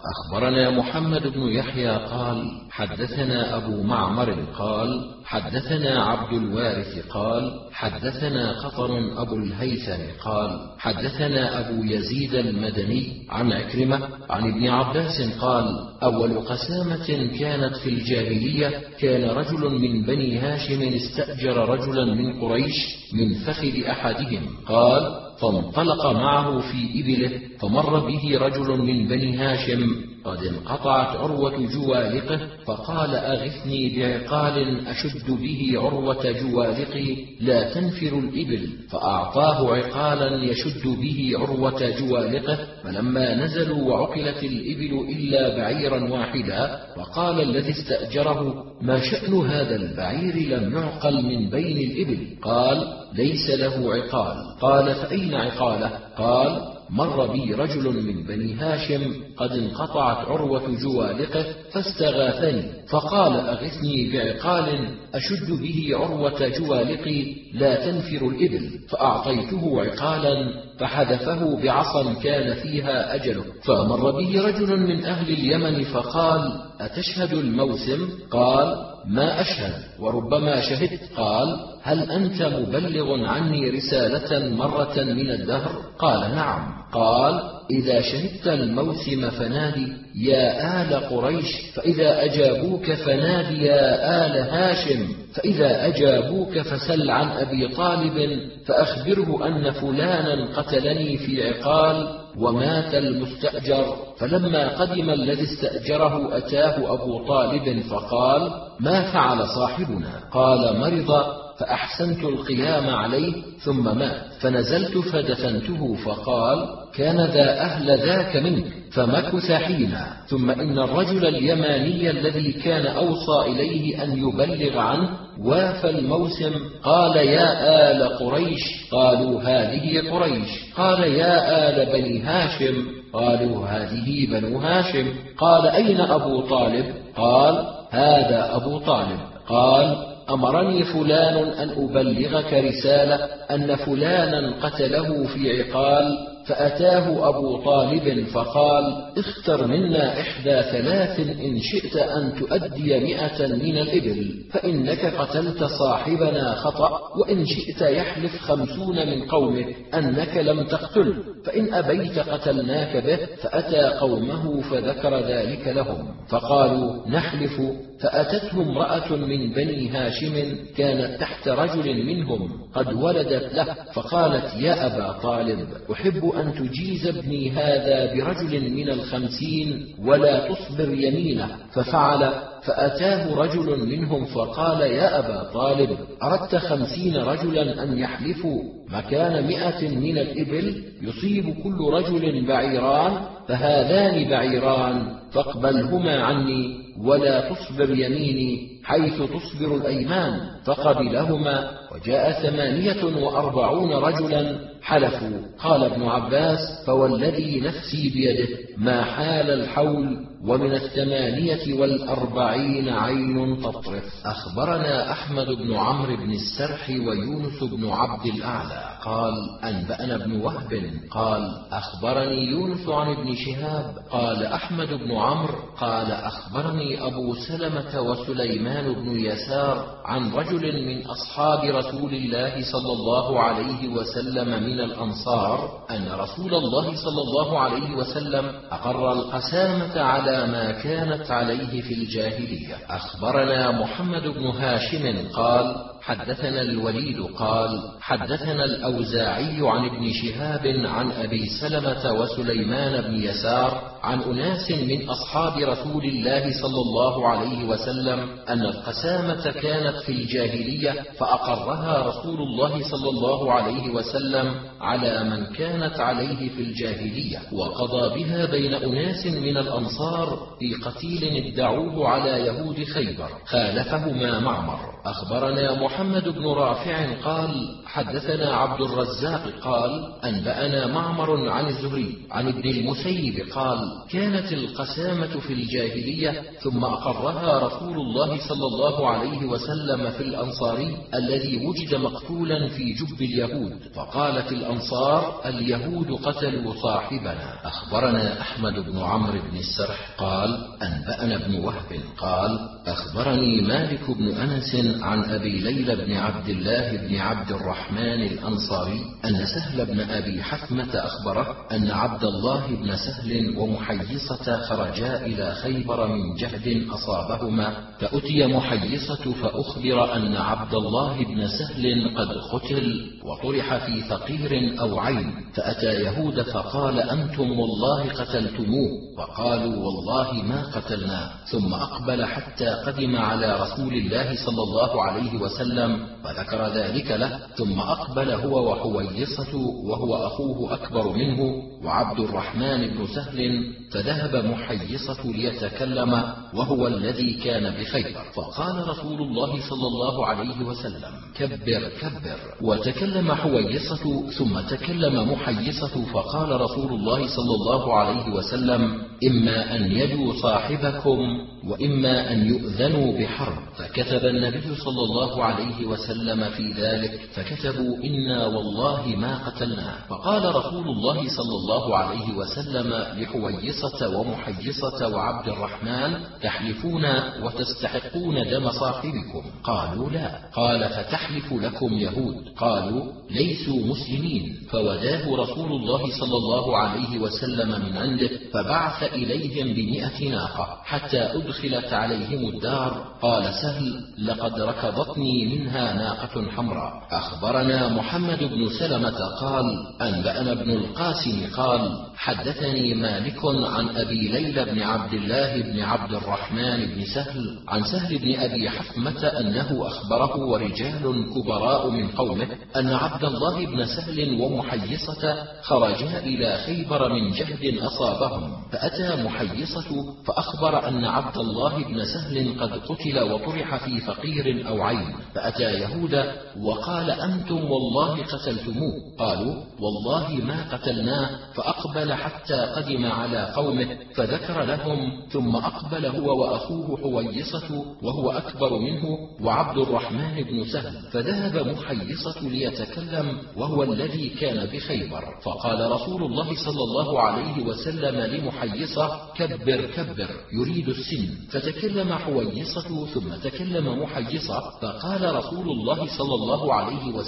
أخبرنا محمد بن يحيى قال حدثنا أبو معمر قال حدثنا عبد الوارث قال حدثنا قطر أبو الهيثم قال حدثنا أبو يزيد المدني عن عكرمة عن ابن عباس قال أول قسامة كانت في الجاهلية كان رجل من بني هاشم استأجر رجلا من قريش من فخذ أحدهم. قال فانطلق معه في إبله فمر به رجل من بني هاشم قد انقطعت عروة جوالقه فقال أغثني بعقال أشد به عروة جوالقي لا تنفر الإبل فأعطاه عقالا يشد به عروة جوالقه فلما نزلوا وعقلت الإبل إلا بعيرا واحدا وقال الذي استأجره ما شأن هذا البعير لم يعقل من بين الإبل؟ قال ليس له عقال قال فأين عقاله؟ قال مر بي رجل من بني هاشم قد انقطعت عروة جوالقه فاستغاثني فقال أغثني بعقال أشد به عروة جوالقي لا تنفر الإبل فأعطيته عقالا فحذفه بعصا كان فيها أجله. فمر به رجل من أهل اليمن فقال أتشهد الموسم؟ قال ما أشهد وربما شهدت. قال هل أنت مبلغ عني رسالة مرة من الدهر؟ قال نعم. قال إذا شهدت الموسم فنادي يا آل قريش فإذا أجابوك فنادي يا آل هاشم فإذا أجابوك فسل عن أبي طالب فأخبره أن فلانا قتلني في عقال ومات المستأجر. فلما قدم الذي استأجره أتاه أبو طالب فقال ما فعل صاحبنا؟ قال مرض. فأحسنت القيام عليه ثم مات. فنزلت فدفنته فقال كان ذا أهل ذاك منك فمكث حينا ثم إن الرجل اليماني الذي كان أوصى إليه أن يبلغ عنه وافى الموسم قال يا آل قريش قالوا هذه قريش. قال يا آل بني هاشم قالوا هذه بنو هاشم. قال أين أبو طالب؟ قال هذا أبو طالب. قال أمرني فلان أن أبلغك رسالة أن فلانا قتله في عقال فأتاه أبو طالب فقال اختر منا إحدى ثلاث إن شئت أن تؤدي مئة من الإبل فإنك قتلت صاحبنا خطأ وإن شئت يحلف خمسون من قومك أنك لم تقتله فإن أبيت قتلناك به فأتى قومه فذكر ذلك لهم فقالوا نحلف فأتته امرأة من بني هاشم كانت تحت رجل منهم قد ولدت له فقالت يا أبا طالب أحب أن تجيز ابني هذا برجل من الخمسين ولا تصبر يمينه. ففعل فأتاه رجل منهم فقال يا أبا طالب أردت خمسين رجلا أن يحلفوا مكان مئة من الإبل يصيب كل رجل بعيران فهذان بعيران فاقبلهما عني. ولا تصبر يميني حيث تصبر الأيمان فقبلهما وجاء ثمانية وأربعون رجلا حلفوا. قال ابن عباس فوالذي نفسي بيده ما حال الحول ومن الثمانية والأربعين عين تطرف. أخبرنا أحمد بن عمرو بن السرح ويونس بن عبد الأعلى. قال أنبأنا بن وهب. قال أخبرني يونس عن ابن شهاب. قال أحمد بن عمرو. قال أخبرني أبو سلمة وسليمان بن يسار عن رجل من أصحاب رسول الله صلى الله عليه وسلم من الأنصار أن رسول الله صلى الله عليه وسلم أقر القسامة على ما كانت عليه في الجاهلية. أخبرنا محمد بن هاشم قال حدثنا الوليد قال حدثنا الأوزاعي عن ابن شهاب عن أبي سلمة وسليمان بن يسار عن أناس من أصحاب رسول الله صلى الله عليه وسلم أن القسامة كانت في الجاهلية فأقرها رسول الله صلى الله عليه وسلم على من كانت عليه في الجاهلية وقضى بها بين أناس من الأنصار في قتيل ادعوه على يهود خيبر خالفهما معمر. أخبرنا محمد بن رافع قال حدثنا عبد الرزاق قال أنبأنا معمر عن الزهري عن ابن المسيب قال كانت القسامة في الجاهلية ثم أقرها رسول الله صلى الله عليه وسلم في الأنصاري الذي وجد مقتولا في جب اليهود فقالت الأنصار اليهود قتلوا صاحبنا. أخبرنا أحمد بن عمرو بن السرح قال أنبأنا ابن وهب قال أخبرني مالك بن أنس عن أبي ليلى بن عبد الله بن عبد الرحمن الأنصاري أن سهل بن أبي حثمة أخبره أن عبد الله بن سهل ومحيصة خرجا إلى خيبر من جهد أصابهما فأتي محيصة فأخبر أن عبد الله بن سهل قد قتل وطرح في فقير أو عين فأتى يهود فقال أنتم والله قتلتموه وقالوا والله ما قتلناه ثم أقبل حتى قدم على رسول الله صلى الله عليه وسلم فذكر ذلك له ثم أقبل هو وحويصة وهو أخوه أكبر منه وعبد الرحمن بن سهل فذهب محيصة ليتكلم وهو الذي كان بخيبر. فقال رسول الله صلى الله عليه وسلم كبر كبر. وتكلم حويصة ثم تكلم محيصة فقال رسول الله صلى الله عليه وسلم إما أن يدوا صاحبكم وإما أن يؤذنوا بحرب. فكتب النبي صلى الله عليه وسلم في ذلك فكتبوا إنا والله ما قتلناه فقال رسول الله صلى الله عليه وسلم لحويصة ومحيصة وعبد الرحمن تحلفون وتستحقون دم صاحبكم. قالوا لا. قال فتحلف لكم يهود. قالوا ليسوا مسلمين. فوداه رسول الله صلى الله عليه وسلم من عنده فبعث إليهم بمئة ناقة حتى أدخلت عليهم الدار. قال سهل لقد ركضتني منها ناقة حمراء. أخبرنا محمد بن سلمة قال أنبأنا ابن القاسم قال حدثني مالك عن أبي ليلى بن عبد الله بن عبد الرحمن بن سهل عن سهل بن أبي حفمة أنه أخبره ورجال كبراء من قومه أن عبد الله بن سهل ومحيصة خرجا إلى خيبر من جهد أصابهم فأتى محيصة فأخبر أن عبد الله بن سهل قد قتل وطرح في فقير أو عين فأتى يهود وقال أنتم والله قتلتموه. قالوا والله ما قتلناه فأقبل حتى قدم على قومه فذكر لهم ثم أقبل هو وأخوه حويصة وهو أكبر منه وعبد الرحمن بن سهل فذهب محيصة ليتكلم وهو الذي كان بخيبر. فقال رسول الله صلى الله عليه وسلم لمحيصة كبر كبر يريد السن. فتكلم حويصة ثم تكلم محيصة فقال رسول الله صلى الله عليه وسلم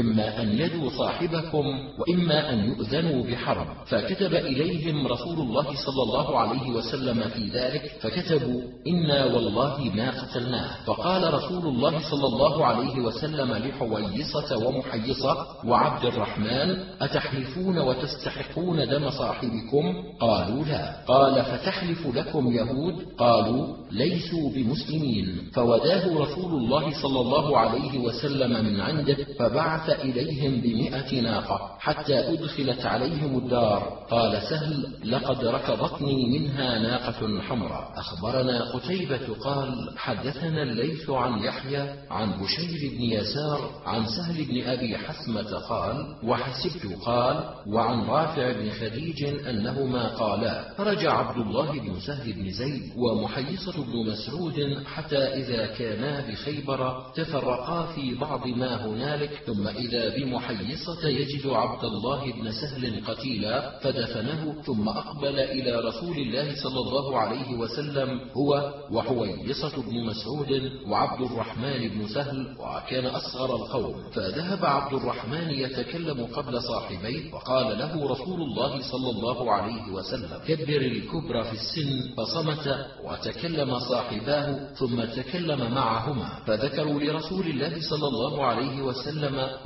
إما أن يدوا صاحبكم وإما أن يؤذنوا بحرب فكتب إليهم رسول الله صلى الله عليه وسلم في ذلك فكتبوا إنا والله ما قتلناه. فقال رسول الله صلى الله عليه وسلم لحويصة ومحيصة وعبد الرحمن أتحلفون وتستحقون دم صاحبكم؟ قالوا لا. قال فتحلف لكم يهود؟ قالوا ليسوا بمسلمين. فوداه رسول الله صلى الله عليه وسلم من عنده فبعث إليهم بمئة ناقة حتى أدخلت عليهم الدار. قال سهل لقد ركضتني منها ناقة حمراء. أخبرنا قتيبة قال حدثنا الليث عن يحيى عن بشير بن يسار عن سهل بن أبي حثمة قال وحسبت قال وعن رافع بن خديج أنهما قالا فرجع عبد الله بن سهل بن زيد ومحيصة بن مسعود حتى إذا كانا بخيبر تفرقا في بعض ما هنالك ثم إذا بمحيصة يجد عبد الله بن سهل قتيلا فدفنه ثم أقبل إلى رسول الله صلى الله عليه وسلم هو وحويصة بن مسعود وعبد الرحمن بن سهل وكان أصغر القوم. فذهب عبد الرحمن يتكلم قبل صاحبيه وقال له رسول الله صلى الله عليه وسلم كبر الكبر في السن فصمت وتكلم صاحباه ثم تكلم معهما. فذكروا لرسول الله صلى الله عليه وسلم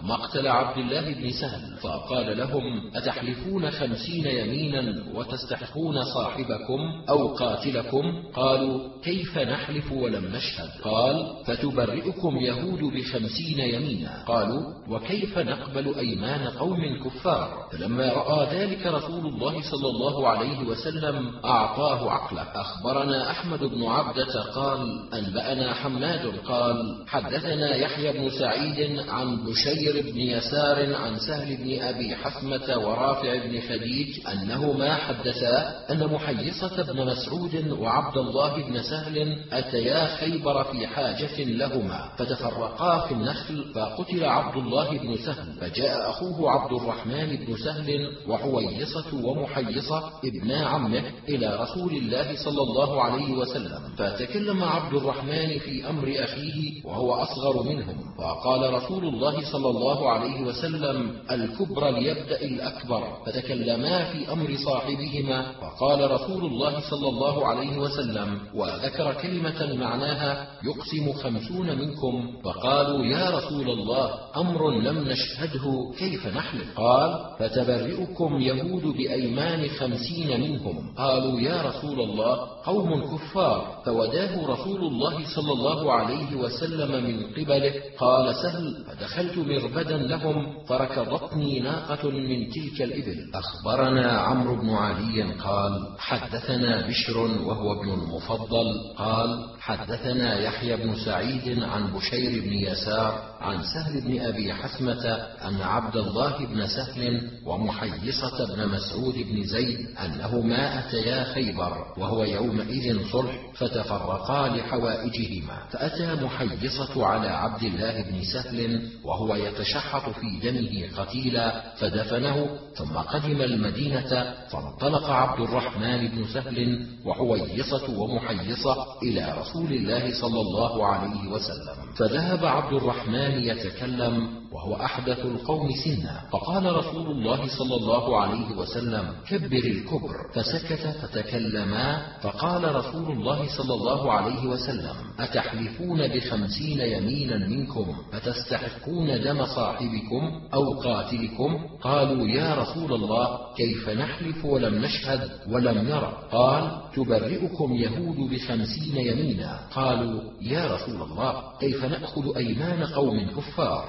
مقتل عبد الله بن سهل فقال لهم أتحلفون خمسين يمينا وتستحقون صاحبكم أو قاتلكم؟ قالوا كيف نحلف ولم نشهد؟ قال فتبرئكم يهود بخمسين يمينا. قالوا وكيف نقبل أيمان قوم كفار؟ فلما رأى ذلك رسول الله صلى الله عليه وسلم وسلم أعطاه عقله. أخبرنا أحمد بن عبدة قال أنبأنا حماد قال حدثنا يحيى بن سعيد عن بشير بن يسار عن سهل بن أبي حثمة ورافع بن خديج أنهما حدثا أن محيصة بن مسعود وعبد الله بن سهل أتيا خيبر في حاجة لهما فتفرقا في النخل فقتل عبد الله بن سهل فجاء أخوه عبد الرحمن بن سهل وحويصة ومحيصة ابنا عمه إلى رسول الله صلى الله عليه وسلم فتكلم عبد الرحمن في أمر أخيه وهو أصغر منهم فقال رسول الله صلى الله عليه وسلم الكبر ليبدأ الأكبر فتكلما في أمر صاحبهما فقال رسول الله صلى الله عليه وسلم وذكر كلمة معناها يقسم خمسون منكم فقالوا يا رسول الله أمر لم نشهده كيف نحلف؟ قال فتبرئكم يهود بأيمان خمسين منهم. قالوا يا رسول الله قوم كفار فوداه رسول الله صلى الله عليه وسلم من قبله قال سهل فدخلت مربدا لهم فركضتني ناقة من تلك الإبل. أخبرنا عمرو بن علي قال حدثنا بشر وهو ابن المفضل. قال حدثنا يحيى بن سعيد عن بشير بن يسار عن سهل بن أبي حثمة أن عبد الله بن سهل ومحيصة بن مسعود بن زيد أنهما أتيا خيبر وهو يومئذ صلح فتفرقا لحوائجهما. فأتى محيصة على عبد الله بن سهل وهو يتشحط في دمه قتيلا فدفنه ثم قدم المدينة فانطلق عبد الرحمن بن سهل وحويصة ومحيصة إلى رسول الله صلى الله عليه وسلم. فذهب عبد الرحمن يتكلم وهو أحدث القوم سنا. فقال رسول الله صلى الله عليه وسلم كبر الكبر. فسكت فتكلما فقال رسول الله صلى الله عليه وسلم أتحلفون بخمسين يمينا منكم؟ فتستحقون دم صاحبكم أو قاتلكم؟ قالوا يا رسول الله كيف نحلف ولم نشهد ولم نرى؟ قال تبرئكم يهود بخمسين يمينا. قالوا يا رسول الله كيف نأخذ أيمان قوم كفار؟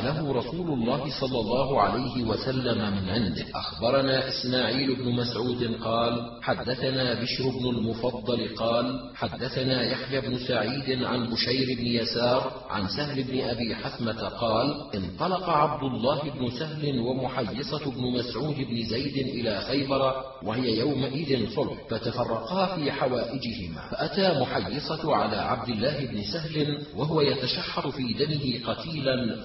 فعقله رسول الله صلى الله عليه وسلم من عنده. أخبرنا إسماعيل بن مسعود قال حدثنا بشر بن المفضل قال حدثنا يحيى بن سعيد عن بشير بن يسار عن سهل بن أبي حثمة قال انطلق عبد الله بن سهل ومحيصة بن مسعود بن زيد إلى خيبر وهي يومئذ صلح فتفرقا في حوائجهما. فأتى محيصة على عبد الله بن سهل وهو يتشحط في دمه قتيلا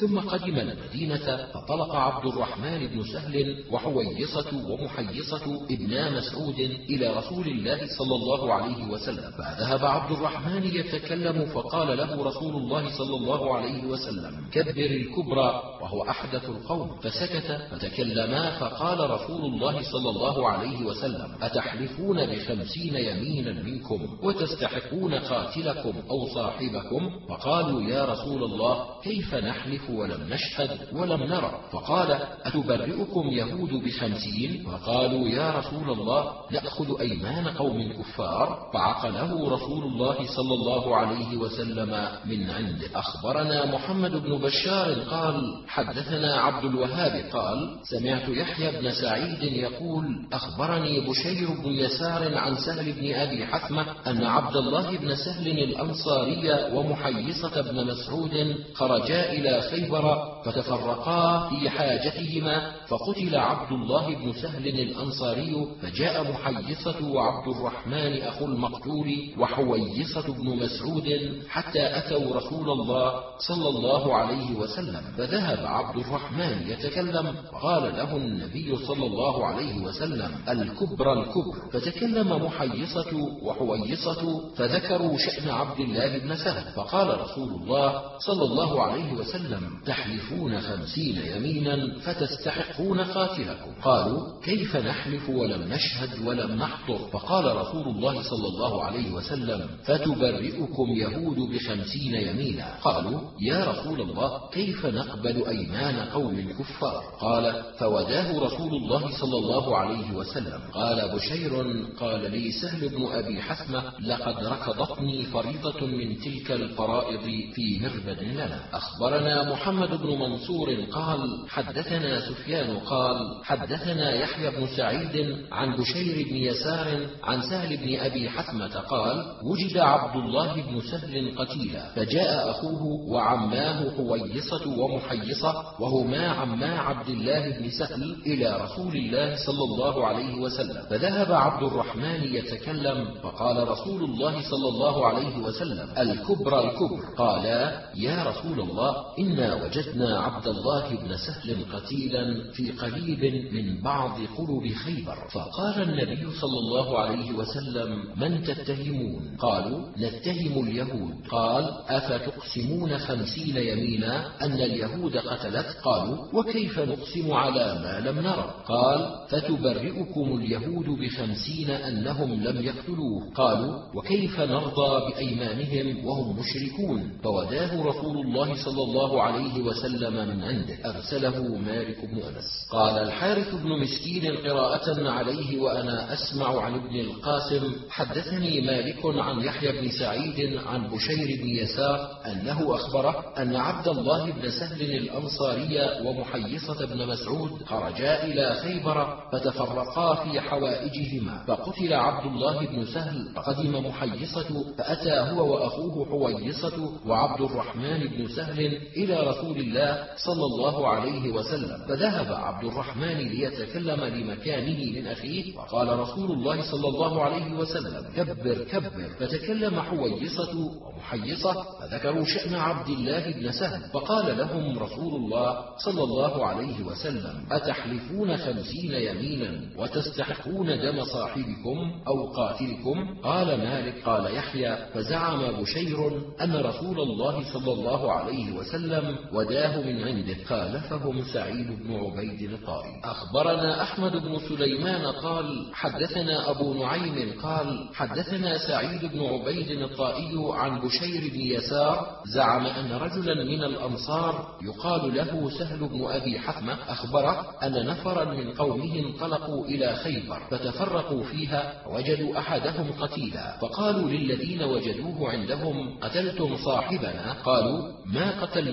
ثم قدم المدينة فطلق عبد الرحمن بن سهل وحويصة ومحيصة ابنا مسعود إلى رسول الله صلى الله عليه وسلم. فذهب عبد الرحمن يتكلم فقال له رسول الله صلى الله عليه وسلم كبر الكبرى وهو أحدث القوم. فسكت فتكلما فقال رسول الله صلى الله عليه وسلم أتحلفون بخمسين يمينا منكم وتستحقون قاتلكم أو صاحبكم؟ فقالوا يا رسول الله كيف نحلف ولم نشهد ولم نرى. فقال أتبرئكم يهود بخمسين؟ فقالوا يا رسول الله نأخذ أيمان قوم كفار؟ فعقله رسول الله صلى الله عليه وسلم من عنده أخبرنا محمد بن بشار قال حدثنا عبد الوهاب قال سمعت يحيى بن سعيد يقول أخبرني بشير بن يسار عن سهل بن أبي حثمة أن عبد الله بن سهل الأنصاري ومحيصة بن مسعود خرجا إلى خيبر فتفرقا في حاجتهما فقتل عبد الله بن سهل الأنصاري فجاء محيصة وعبد الرحمن أخو المقتول وحويصة بن مسعود حتى أتوا رسول الله صلى الله عليه وسلم فذهب عبد الرحمن يتكلم قال له النبي صلى الله عليه وسلم الكبر الكبر. فتكلم محيصة وحويصة فذكروا شأن عبد الله بن سهل فقال رسول الله صلى الله عليه وسلم تحلفون خمسين يمينا فتستحقون قاتلكم. قالوا كيف نحلف ولم نشهد ولم نحضر؟ فقال رسول الله صلى الله عليه وسلم فتبرئكم يهود بخمسين يمينا. قالوا يا رسول الله كيف نقبل أيمان قوم كفار؟ قال فوداه رسول الله صلى الله عليه وسلم. قال بشير قال لي سهل بن أبي حثمة لقد ركضتني فريضة من تلك الفرائض في مربد لنا. أخبرنا محمد بن منصور قال حدثنا سفيان قال حدثنا يحيى بن سعيد عن بشير بن يسار عن سهل بن أبي حثمة قال وجد عبد الله بن سهل قتيلا فجاء أخوه وعماه حويصة ومحيصة وهما عما عبد الله بن سهل إلى رسول الله صلى الله عليه وسلم. فذهب عبد الرحمن يتكلم فقال رسول الله صلى الله عليه وسلم الكبر الكبر. قالا يا رسول الله إنا وجدنا عبد الله بن سهل قتيلا في قريب من بعض قلوب خيبر. فقال النبي صلى الله عليه وسلم من تتهمون؟ قالوا نتهم اليهود. قال أفتقسمون خمسين يمينا أن اليهود قتلت؟ قالوا وكيف نقسم على ما لم نرى؟ قال فتبرئكم اليهود بخمسين أنهم لم يقتلوه. قالوا وكيف نرضى بأيمانهم وهم مشركون؟ فوداه رسول الله صلى الله عليه وسلم من عنده. أرسله مالك بن أنس. قال الحارث بن مسكين قراءة عليه وأنا أسمع عن ابن القاسم. حدثني مالك عن يحيى بن سعيد عن بشير بن يسار أنه أخبره أن عبد الله بن سهل الأنصاري ومحيصة بن مسعود خرجا إلى خيبر فتفرقا في حوائجهما. فقتل عبد الله بن سهل فقدم محيصة فأتى هو وأخوه حويصة وعبد الرحمن بن سهل إلى رسول الله صلى الله عليه وسلم فذهب عبد الرحمن ليتكلم لمكانه من أخيه وقال رسول الله صلى الله عليه وسلم كبر كبر. فتكلم حويصة ومحيصة فذكروا شأن عبد الله بن سهل فقال لهم رسول الله صلى الله عليه وسلم أتحلفون خمسين يمينا وتستحقون دم صاحبكم أو قاتلكم؟ قال مالك قال يحيى فزعم بشير أن رسول الله صلى الله عليه وسلم وداه من عنده خالفهم سعيد بن عبيد الطائي أخبرنا أحمد بن سليمان قال حدثنا أبو نعيم قال حدثنا سعيد بن عبيد الطائي عن بشير بن يسار زعم أن رجلا من الأنصار يقال له سهل بن أبي حثمة أخبره أن نفرا من قومه انطلقوا إلى خيبر فتفرقوا فيها وجدوا أحدهم قتيلا. فقالوا للذين وجدوه عندهم قتلتم صاحبنا؟ قالوا ما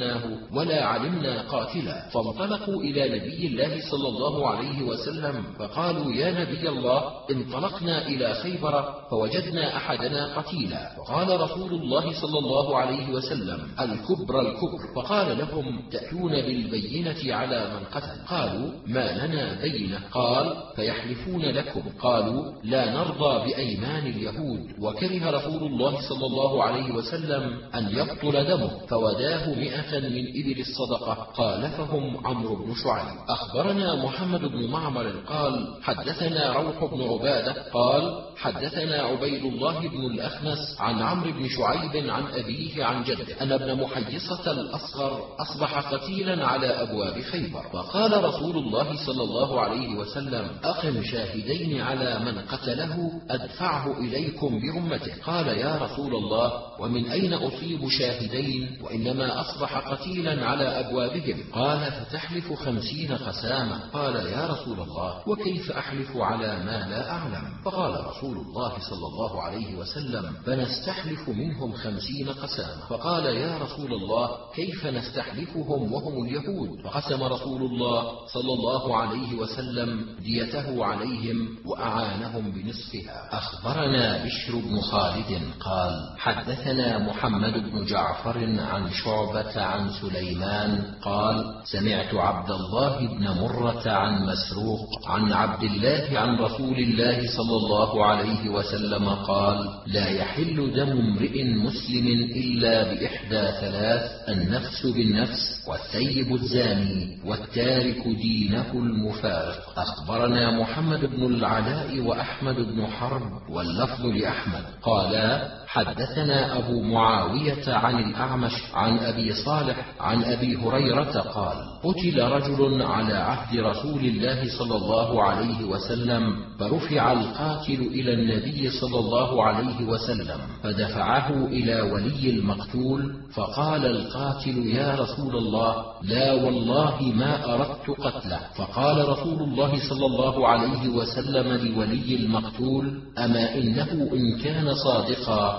قتلناه ولا علمنا قاتلا. فانطلقوا إلى نبي الله صلى الله عليه وسلم فقالوا يا نبي الله انطلقنا إلى خيبر فوجدنا أحدنا قتيلا. فقال رسول الله صلى الله عليه وسلم الكبر الكبر. فقال لهم تأتون بالبينة على من قتل. قالوا ما لنا بينة؟ قال فيحلفون لكم. قالوا لا نرضى بأيمان اليهود. وكره رسول الله صلى الله عليه وسلم أن يبطل دمه. فوداه مئة من إبل الصدقة. خالفهم عمرو بن شعيب. أخبرنا محمد بن معمر قال حدثنا روح بن عبادة. قال حدثنا عبيد الله بن الأخنس عن عمرو بن شعيب عن أبيه عن جده. أن ابن محيصة الأصغر أصبح قتيلا على أبواب خيبر. فقال رسول الله صلى الله عليه وسلم أقم شاهدين على من قتله أدفعه إليكم برمته قال يا رسول الله ومن أين أصيب شاهدين؟ وإنما أصبح قتيلا على أبوابهم. قال فتحلف خمسين قسامة. قال يا رسول الله وكيف أحلف على ما لا أعلم؟ فقال رسول الله صلى الله عليه وسلم فنستحلف منهم خمسين قسامة. فقال يا رسول الله كيف نستحلفهم وهم اليهود؟ فقسم رسول الله صلى الله عليه وسلم ديته عليهم وأعانهم بنصفها. أخبرنا بشر بن خالد قال حدثنا محمد بن جعفر عن شعبة عن سليمان قال سمعت عبد الله بن مرة عن مسروق عن عبد الله عن رسول الله صلى الله عليه وسلم قال لا يحل دم امرئ مسلم إلا بإحدى ثلاث النفس بالنفس والثيب الزاني والتارك دينه المفارق. أخبرنا محمد بن العلاء وأحمد بن حرب واللفظ لأحمد. قالا حدثنا أبو معاوية عن الأعمش عن أبي صالح عن أبي هريرة قال قتل رجل على عهد رسول الله صلى الله عليه وسلم فرفع القاتل إلى النبي صلى الله عليه وسلم فدفعه إلى ولي المقتول فقال القاتل يا رسول الله لا والله ما أردت قتله. فقال رسول الله صلى الله عليه وسلم لولي المقتول أما إنه إن كان صادقا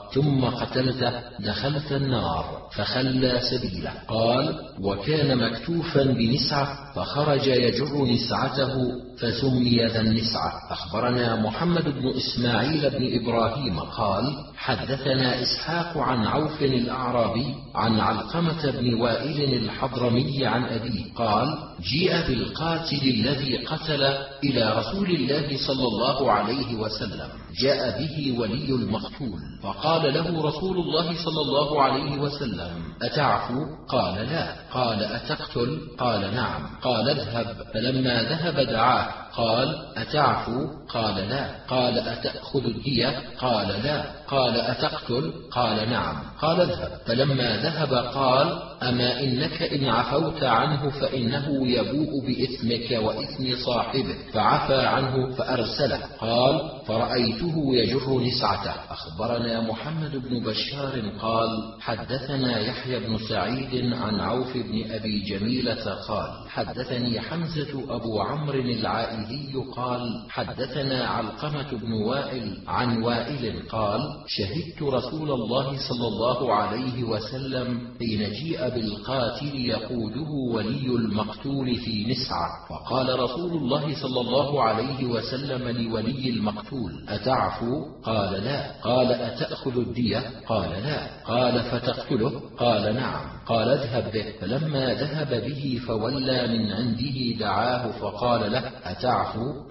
ثم قتلته دخلت النار فخلى سبيله. قال وكان مكتوفا بنسعة فخرج يجر نسعته فسمي ذا النسعة. أخبرنا محمد بن إسماعيل بن إبراهيم قال حدثنا إسحاق عن عوف الأعرابي عن علقمة بن وائل الحضرمي عن أبيه قال جيء بالقاتل الذي قتل إلى رسول الله صلى الله عليه وسلم جاء به ولي المقتول فقال له رسول الله صلى الله عليه وسلم أتعفو؟ قال لا. قال أتقتل؟ قال نعم. قال اذهب. فلما ذهب دعاه قال أتعفو؟ قال لا. قال أتأخذ الدية؟ قال لا. قال أتقتل؟ قال نعم. قال اذهب. فلما ذهب قال أما إنك إن عفوت عنه فإنه يبوء بإثمك وإثم صاحبه. فعفى عنه فأرسله. قال فرأيته يجر نسعته. أخبرنا محمد بن بشار قال حدثنا يحيى بن سعيد عن عوف بن أبي جميلة قال حدثني حمزة أبو عمرو العائلي قال حدثنا علقمة بن وائل عن وائل قال شهدت رسول الله صلى الله عليه وسلم حين جيء بالقاتل يقوده ولي المقتول في نسعة. فقال رسول الله صلى الله عليه وسلم لولي المقتول أتعفو؟ قال لا. قال أتأخذ الدية؟ قال لا. قال فتقتله؟ قال نعم. قال اذهب به. فلما ذهب به فولى من عنده دعاه فقال له أتعفو؟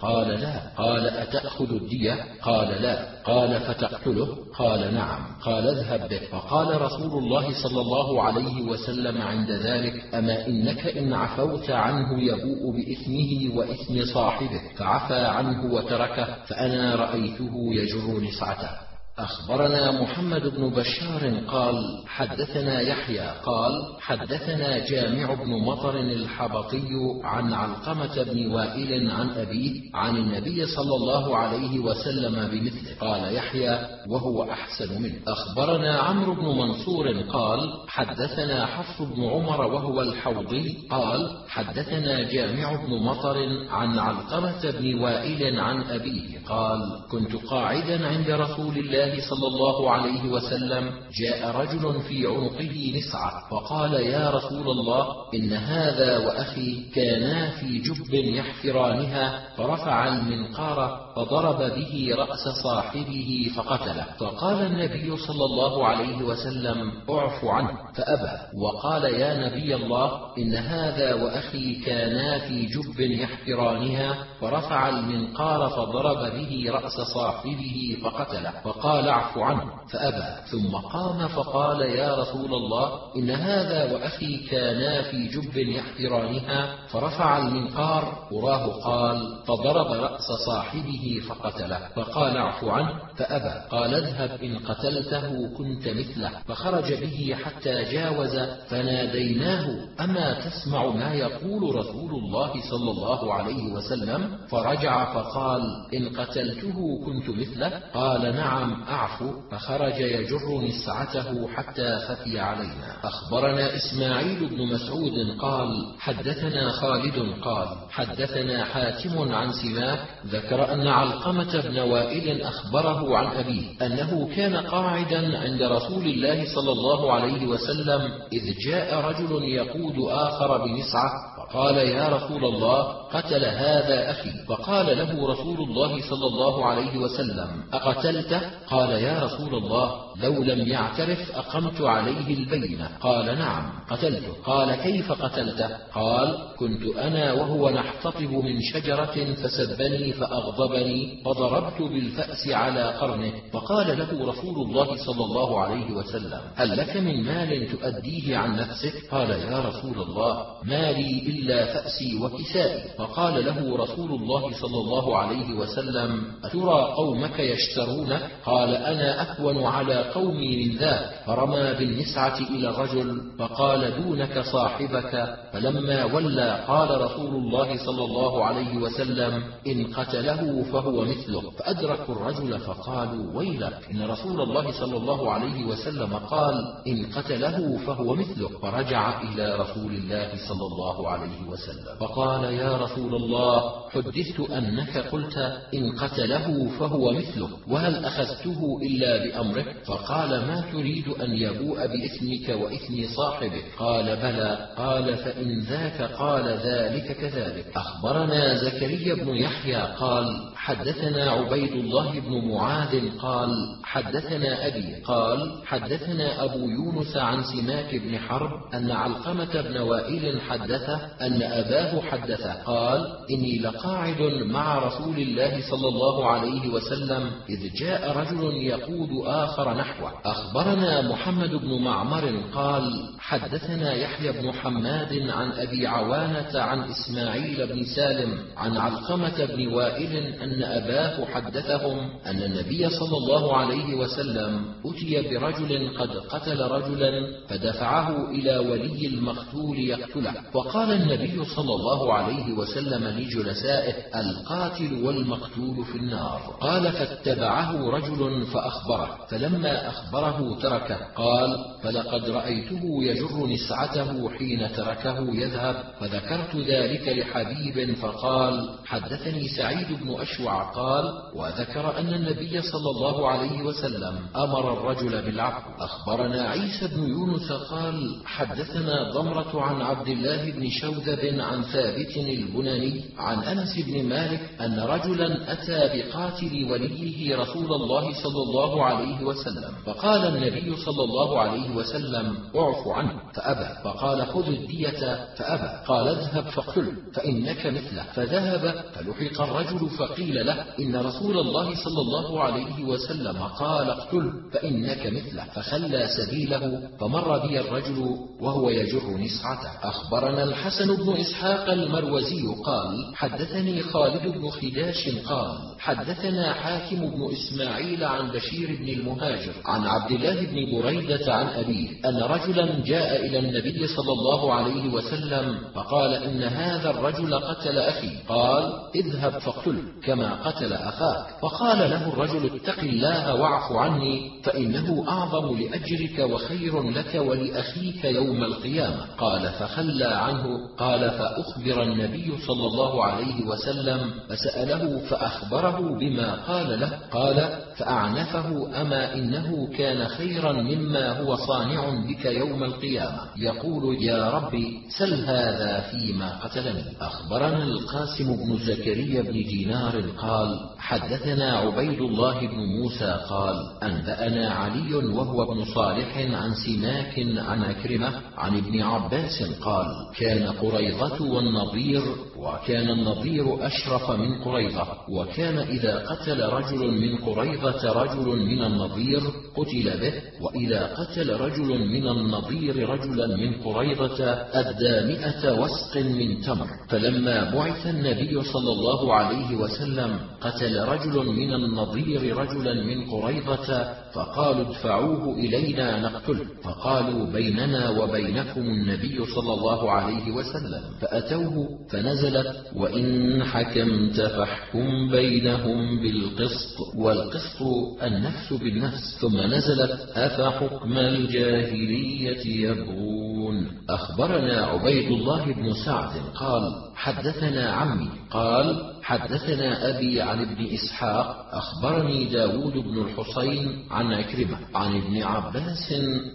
قال لا. قال أتأخذ الدية؟ قال لا. قال فتقتله؟ قال نعم. قال اذهب به. فقال رسول الله صلى الله عليه وسلم عند ذلك أما إنك إن عفوت عنه يبوء بإثمه وإثم صاحبه فعفى عنه وتركه فأنا رأيته يجر نسعته أخبرنا محمد بن بشار قال حدثنا يحيى قال حدثنا جامع بن مطر الحبطي عن علقمة بن وائل عن أبيه عن النبي صلى الله عليه وسلم بمثله. قال يحيى وهو أحسن منه. أخبرنا عمرو بن منصور قال حدثنا حفص بن عمر وهو الحوضي قال حدثنا جامع بن مطر عن علقمة بن وائل عن أبيه قال كنت قاعدا عند رسول الله صلى الله عليه وسلم جاء رجل في عنقه نسعة فقال يا رسول الله إن هذا وأخي كانا في جب يحفرانها. فرفع المنقار فضرب به رأس صاحبه فقتله. فقال النبي صلى الله عليه وسلم أعف عنه. فأبى. وقال يا نبي الله إن هذا وأخي كانا في جب يحفرانها فرفع المنقار فضرب به رأس صاحبه فقتله. فقال قال أعف عنه. فأبى. ثم قام فقال يا رسول الله إن هذا وأخي كانا في جب يحترانها فرفع المنقار. وراه قال فضرب رأس صاحبه فقتله. فقال اعف عنه فأبى. قال اذهب إن قتلته كنت مثله. فخرج به حتى جاوز فناديناه أما تسمع ما يقول رسول الله صلى الله عليه وسلم؟ فرجع فقال إن قتلته كنت مثله؟ قال نعم أعفو. فخرج يجر نسعته حتى خفي علينا. أخبرنا إسماعيل بن مسعود قال حدثنا خالد قال حدثنا حاتم عن سماك ذكر أن علقمة بن وائل أخبره عن أبيه أنه كان قاعدا عند رسول الله صلى الله عليه وسلم إذ جاء رجل يقود آخر بنسعة فقال يا رسول الله قتل هذا أخي. فقال له رسول الله صلى الله عليه وسلم أقتلته؟ قال يا رسول الله لو لم يعترف أقمت عليه البينة. قال نعم قتلته. قال كيف قتلته؟ قال كنت أنا وهو نحتطب من شجرة فسبني فأغضبني فضربت بالفأس على قرنه. فقال له رسول الله صلى الله عليه وسلم هل لك من مال تؤديه عن نفسك؟ قال يا رسول الله مالي إلا فأسي وكسائي. فقال له رسول الله صلى الله عليه وسلم أترى قومك يشترونك قال أنا أهون على قومي من ذاك. فرمى بالنسعة إلى الرجل فقال دونك صاحبك. فلما ولى قال رسول الله صلى الله عليه وسلم إن قتله فهو مثله. فأدركوا الرجل فقالوا ويلك. إن رسول الله صلى الله عليه وسلم قال إن قتله فهو مثله. فرجع إلى رسول الله صلى الله عليه وسلم. فقال يا رسول الله حدثت أنك قلت إن قتله فهو مثله. وهل أخذته إلا بأمره؟ فقال ما تريد أن يبوء بإثمك وإثم صاحبه قال بلى. قال فإن ذاك قال ذلك كذلك. أخبرنا زكريا بن يحيى قال حدثنا عبيد الله بن معاذ قال حدثنا أبي قال حدثنا أبو يونس عن سماك بن حرب أن علقمة بن وائل حدثه أن أباه حدثه قال إني لقاعد مع رسول الله صلى الله عليه وسلم إذ جاء رجل يقود آخر نحوه. أخبرنا محمد بن معمر قال حدثنا يحيى بن حماد عن أبي عوانة عن إسماعيل بن سالم عن علقمة بن وائل أن أباه حدثهم أن النبي صلى الله عليه وسلم أتي برجل قد قتل رجلا فدفعه إلى ولي المقتول يقتله. وقال النبي صلى الله عليه وسلم لجلسائه القاتل والمقتول في النار. قال فاتبعه رجل فأخبره. فلما أخبره تركه. قال فلقد رأيته يجر نسعته حين تركه يذهب فذكرت ذلك لحبيب فقال حدثني سعيد بن أشوع قال وذكر أن النبي صلى الله عليه وسلم أمر الرجل بالعفو. أخبرنا عيسى بن يونس قال حدثنا ضمرة عن عبد الله بن شوذب عن ثابت البناني عن أنس بن مالك أن رجلا أتى بقاتل وليه رسول الله صلى الله عليه وسلم. فقال النبي صلى الله عليه وسلم اعف عنه. فأبى. فقال خذ الدية. فأبى. قال اذهب فاقتله فإنك مثله. فذهب فلحق الرجل فقيل له إن رسول الله صلى الله عليه وسلم قال اقتله فإنك مثله فخلى سبيله فمر بي الرجل وهو يجر نسعته. أخبرنا الحسن بن إسحاق المروزي قال حدثني خالد بن خداش قال حدثنا حاكم بن إسماعيل عن بشير بن المهاجر عن عبد الله بن بريدة عن أبيه أن رجلا جاء إلى النبي صلى الله عليه وسلم فقال إن هذا الرجل قتل أخي. قال اذهب فاقتله. كما قتل أخاك فقال له الرجل اتق الله واعف عني فإنه أعظم لأجرك وخير لك ولأخيك يوم القيامة. قال فخلى عنه قال فأخبر النبي صلى الله عليه وسلم فسأله فأخبره بما قال له قال فأعنفه أما إنه كان خيرا مما هو صانع بك يوم القيامة. يقول يا ربي سل هذا فيما قتلني. أخبرنا القاسم بن زكريا بن دينار قال حدثنا عبيد الله بن موسى قال أنبأنا علي وهو ابن صالح عن سماك عن أكرمة عن ابن عباس قال كان قريضة والنضير وكان النضير أشرف من قريضة وكان إذا قتل رجل من قريضة رجل من النضير قتل به وإذا قتل رجل من النضير رجلا من قريضة أدى مئة وسق من تمر فلما بعث النبي صلى الله عليه وسلم قتل رجل من النضير رجلا من قريضة فقالوا ادفعوه إلينا نقتله فقالوا بيننا وبينكم النبي صلى الله عليه وسلم. فأتوه فنزلت وإن حكمت فاحكم بينهم بالقسط. والقسط النفس بالنفس. ثم نزلت أفحكم الجاهلية يبغون. أخبرنا عبيد الله بن سعد قال حدثنا عمي قال حدثنا أبي عن ابن إسحاق أخبرني داود بن الحصين عن عكرمة عن ابن عباس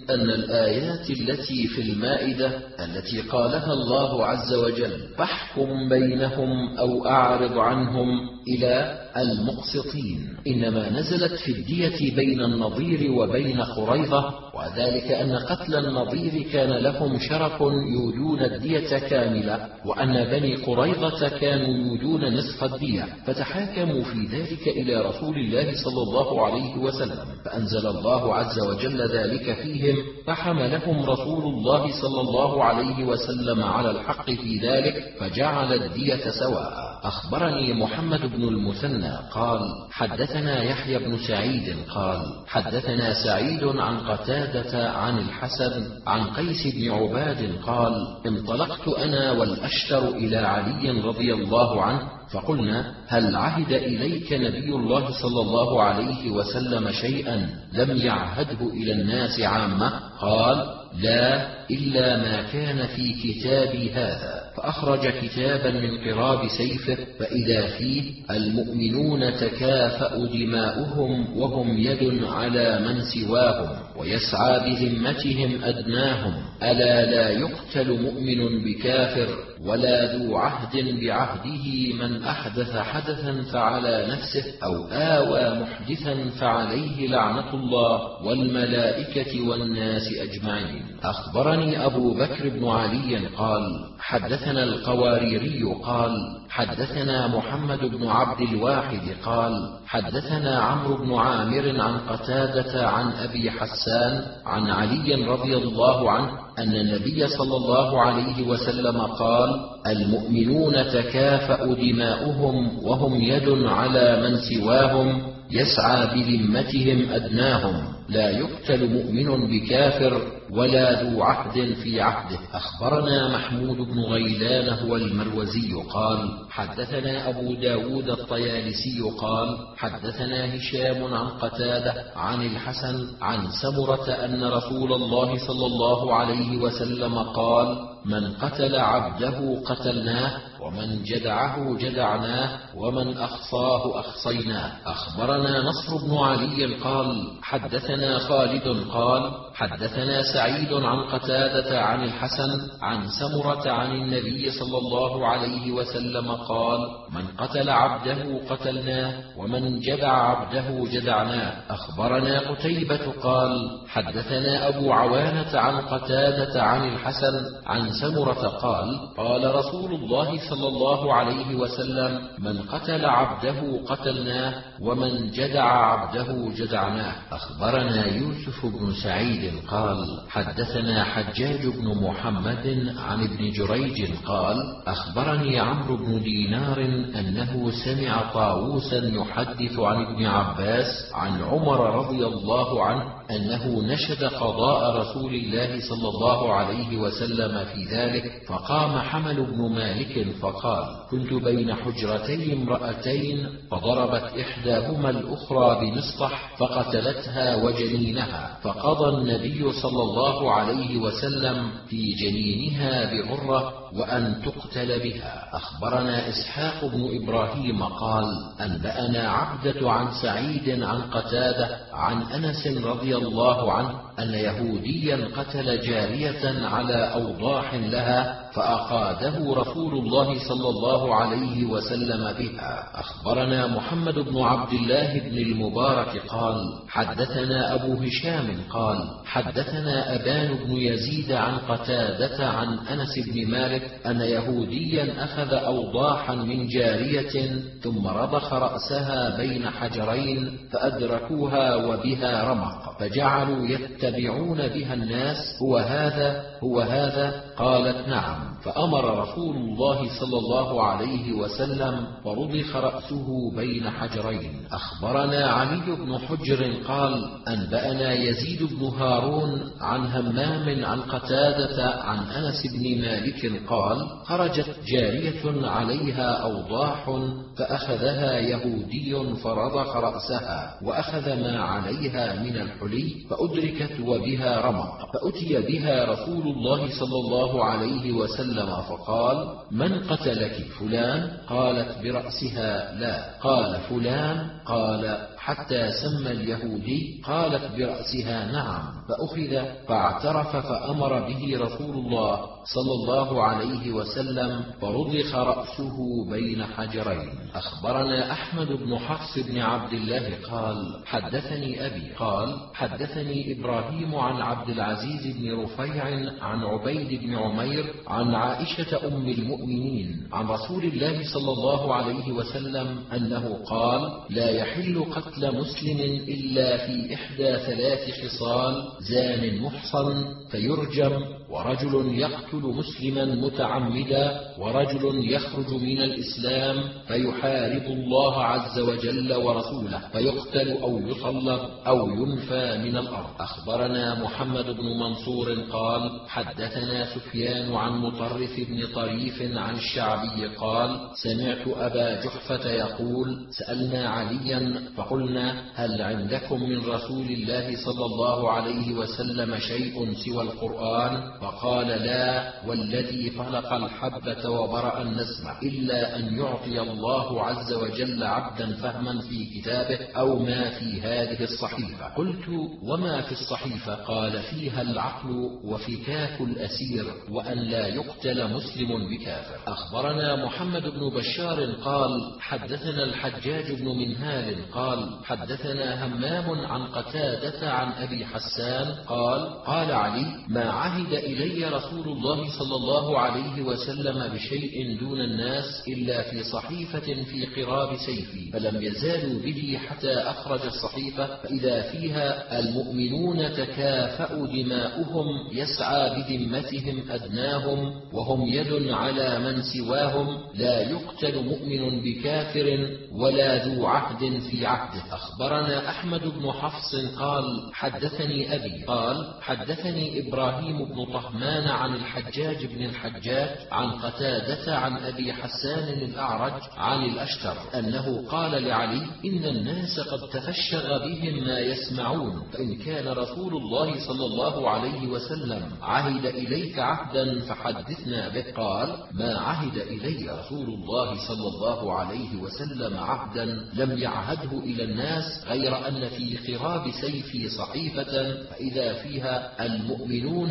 أن الآيات التي في المائدة التي قالها الله عز وجل فاحكم بينهم أو أعرض عنهم إلى المقسطين. إنما نزلت في الدية بين النظير وبين قريظة وذلك أن قتل النظير كان لهم شرف يودون الدية كاملة وأن بني قريظة كانوا يودون نصف الدية. فتحاكموا في ذلك إلى رسول الله صلى الله عليه وسلم. فأنزل الله عز وجل ذلك فيهم فحملهم رسول الله صلى الله عليه وسلم على الحق في ذلك فجعل الدية سواء. أخبرني محمد بن المثنى قال حدثنا يحيى بن سعيد قال حدثنا سعيد عن قتادة عن الحسن عن قيس بن عباد قال انطلقت أنا والأشتر إلى علي رضي الله عنه فقلنا هل عهد إليك نبي الله صلى الله عليه وسلم شيئا لم يعهده إلى الناس عامة؟ قال لا إلا ما كان في كتابي هذا. فأخرج كتابا من قراب سيفه فإذا فيه المؤمنون تكافأ دماؤهم وهم يد على من سواهم ويسعى بذمتهم أدناهم. ألا لا يقتل مؤمن بكافر؟ ولا ذو عهد بعهده من أحدث حدثا فعلى نفسه أو آوى محدثا فعليه لعنة الله والملائكة والناس أجمعين. أخبرني أبو بكر بن علي قال حدثنا القواريري قال حدثنا محمد بن عبد الواحد قال حدثنا عمرو بن عامر عن قتادة عن أبي حسان عن علي رضي الله عنه أن النبي صلى الله عليه وسلم قال المؤمنون تكافأ دماؤهم وهم يد على من سواهم يسعى بذمتهم أدناهم لا يقتل مؤمن بكافر ولا ذو عهد في عهده. أخبرنا محمود بن غيلان هو المروزي قال حدثنا أبو داود الطيالسي قال حدثنا هشام عن قتادة عن الحسن عن سمرة أن رسول الله صلى الله عليه وسلم قال من قتل عبده قتلناه ومن جدعه جدعناه ومن أخصاه أخصيناه. أخبرنا نصر بن علي قال حدثنا خالد قال حدثنا سعيد عن قتادة عن الحسن عن سمرة عن النبي صلى الله عليه وسلم قال من قتل عبده قتلناه ومن جدع عبده جدعناه. أخبرنا قتيبة قال حدثنا أبو عوانة عن قتادة عن الحسن عن سمرة قال قال رسول الله صلى الله عليه وسلم من قتل عبده قتلناه ومن جدع عبده جدعناه. أخبرنا يوسف بن سعيد قال حدثنا حجاج بن محمد عن ابن جريج قال أخبرني عمرو بن دينار أنه سمع طاووسا يحدث عن ابن عباس عن عمر رضي الله عنه أنه نشد قضاء رسول الله صلى الله عليه وسلم في ذلك فقام حمل بن مالك فقال كنت بين حجرتي امرأتين فضربت إحداهما الأخرى بمسطح فقتلتها وجنينها. فقضى النبي صلى الله عليه وسلم في جنينها بغرة وأن تقتل بها. أخبرنا إسحاق بن إبراهيم قال أنبأنا عبدة عن سعيد عن قتادة عن أنس رضي الله عنه أن يهوديا قتل جارية على أوضاح لها فأقاده رسول الله صلى الله عليه وسلم بها. أخبرنا محمد بن عبد الله بن المبارك قال حدثنا أبو هشام قال حدثنا أبان بن يزيد عن قتادة عن أنس بن مالك أن يهوديا أخذ أوضاحا من جارية ثم رضخ رأسها بين حجرين فأدركوها وبها رمق فجعلوا يتبعون بها الناس هو هذا هو هذا؟ قالت نعم. فأمر رسول الله صلى الله عليه وسلم فرضخ رأسه بين حجرين. أخبرنا علي بن حجر قال أنبأنا يزيد بن هارون عن همام عن قتادة عن أنس بن مالك قال خرجت جارية عليها أوضاح فأخذها يهودي فرضخ رأسها وأخذ ما عليها من الحلي فأدركت وبها رمق. فأتي بها رسول الله صلى الله عليه وسلم فقال من قتلك فلان؟ قالت برأسها لا. قال فلان؟ قال حتى سمى اليهودي. قالت برأسها نعم. فأخذ فاعترف فأمر به رسول الله صلى الله عليه وسلم فرضخ رأسه بين حجرين. أخبرنا أحمد بن حفص بن عبد الله قال حدثني أبي قال حدثني إبراهيم عن عبد العزيز بن رفيع عن عبيد بن عمير عن عائشة أم المؤمنين عن رسول الله صلى الله عليه وسلم أنه قال لا يحل قتل مسلم إلا في إحدى ثلاث خصال زان محصن فيرجم ورجل يقتل مسلما متعمدا ورجل يخرج من الإسلام فيحارب الله عز وجل ورسوله فيقتل أو يصلب أو ينفى من الأرض. أخبرنا محمد بن منصور قال حدثنا سفيان عن مطرف بن طريف عن الشعبي قال سمعت أبا جحفة يقول سألنا عليا فقلنا هل عندكم من رسول الله صلى الله عليه وسلم شيء سوى القرآن؟ فقال لا والذي فلق الحبة وبرأ النسمة إلا أن يعطي الله عز وجل عبدا فهما في كتابه أو ما في هذه الصحيفة. قلت وما في الصحيفة؟ قال فيها العقل وفكاك الأسير وأن لا يقتل مسلم بكافر. أخبرنا محمد بن بشار قال حدثنا الحجاج بن منهال قال حدثنا همام عن قتادة عن أبي حسان قال قال علي ما عهد إلي رسول الله صلى الله عليه وسلم بشيء دون الناس إلا في صحيفة في قراب سيفي فلم يزالوا به حتى أخرج الصحيفة فإذا فيها المؤمنون تكافأ دماؤهم يسعى بذمتهم أدناهم وهم يد على من سواهم لا يقتل مؤمن بكافر ولا ذو عهد في عهده. أخبرنا أحمد بن حفص قال حدثني أبي قال حدثني إبراهيم بن طهمان عن الحجاج بن الحجاج عن قتادة عن أبي حسان الأعرج عن الأشتر أنه قال لعلي إن الناس قد تفشغ بهم ما يسمعون فإن كان رسول الله صلى الله عليه وسلم عهد إليك عهدا فحدثنا به. قال ما عهد إلي رسول الله صلى الله عليه وسلم عهدا لم يعهده إلى الناس غير أن في قراب سيفي صحيفة فإذا فيها المؤمنون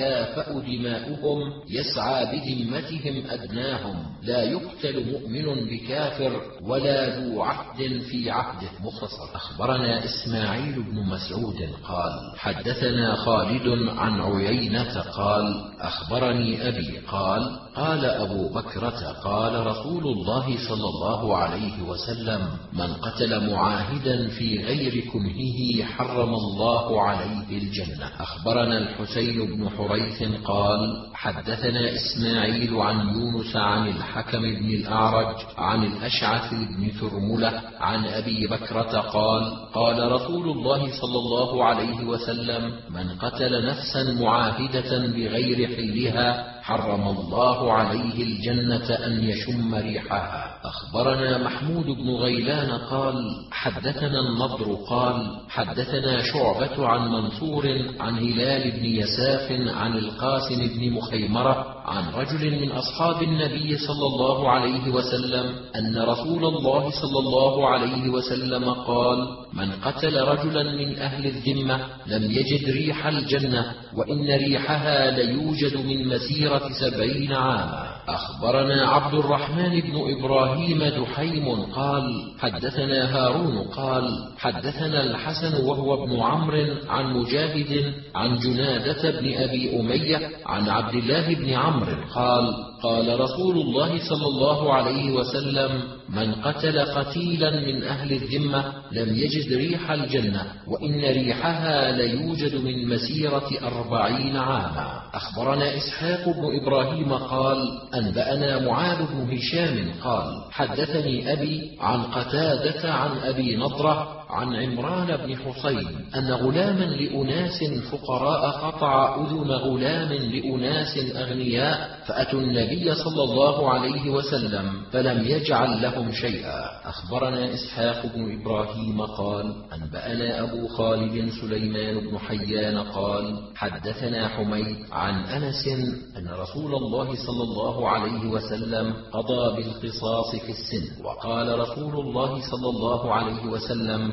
تتكافأ دماؤهم يسعى بذمتهم أدناهم. لا يقتل مؤمن بكافر ولا ذو عهد في عهده. مختصر. أخبرنا إسماعيل بن مسعود قال حدثنا خالد عن عيينة قال أخبرني أبي قال قال أبو بكرة قال رسول الله صلى الله عليه وسلم من قتل معاهدا في غير كنهه حرم الله عليه الجنة. أخبرنا الحسين بن حريث قال حدثنا إسماعيل عن يونس عن الحكم بن الأعرج عن الأشعث بن ثرملة عن أبي بكرة قال قال رسول الله صلى الله عليه وسلم من قتل نفسا معاهدة بغير حلها حرم الله عليه الجنة أن يشم ريحها. أخبرنا محمود بن غيلان قال حدثنا النضر قال حدثنا شعبة عن منصور عن هلال بن يساف عن القاسم بن مخيمرة عن رجل من أصحاب النبي صلى الله عليه وسلم أن رسول الله صلى الله عليه وسلم قال من قتل رجلا من أهل الذمة لم يجد ريح الجنة وإن ريحها ليوجد من مسيرة سبعين عاما. أخبرنا عبد الرحمن بن إبراهيم دحيم قال حدثنا هارون قال حدثنا الحسن وهو ابن عمرو عن مجاهد عن جنادة بن أبي أمية عن عبد الله بن عمرو قال قال رسول الله صلى الله عليه وسلم من قتل قتيلا من أهل الذمة لم يجد ريح الجنة وإن ريحها ليوجد من مسيرة أربعين عاما. أخبرنا إسحاق بن إبراهيم قال أنبأنا معاذ بن هشام قال حدثني أبي عن قتادة عن أبي نضرة عن عمران بن حصين أن غلاما لأناس فقراء قطع أذن غلام لأناس أغنياء فأتوا النبي صلى الله عليه وسلم فلم يجعل لهم شيئا. أخبرنا إسحاق بن إبراهيم قال أنبأنا أبو خالد سليمان بن حيان قال حدثنا حميد عن أنس أن رسول الله صلى الله عليه وسلم قضى بالقصاص في السن. وقال رسول الله صلى الله عليه وسلم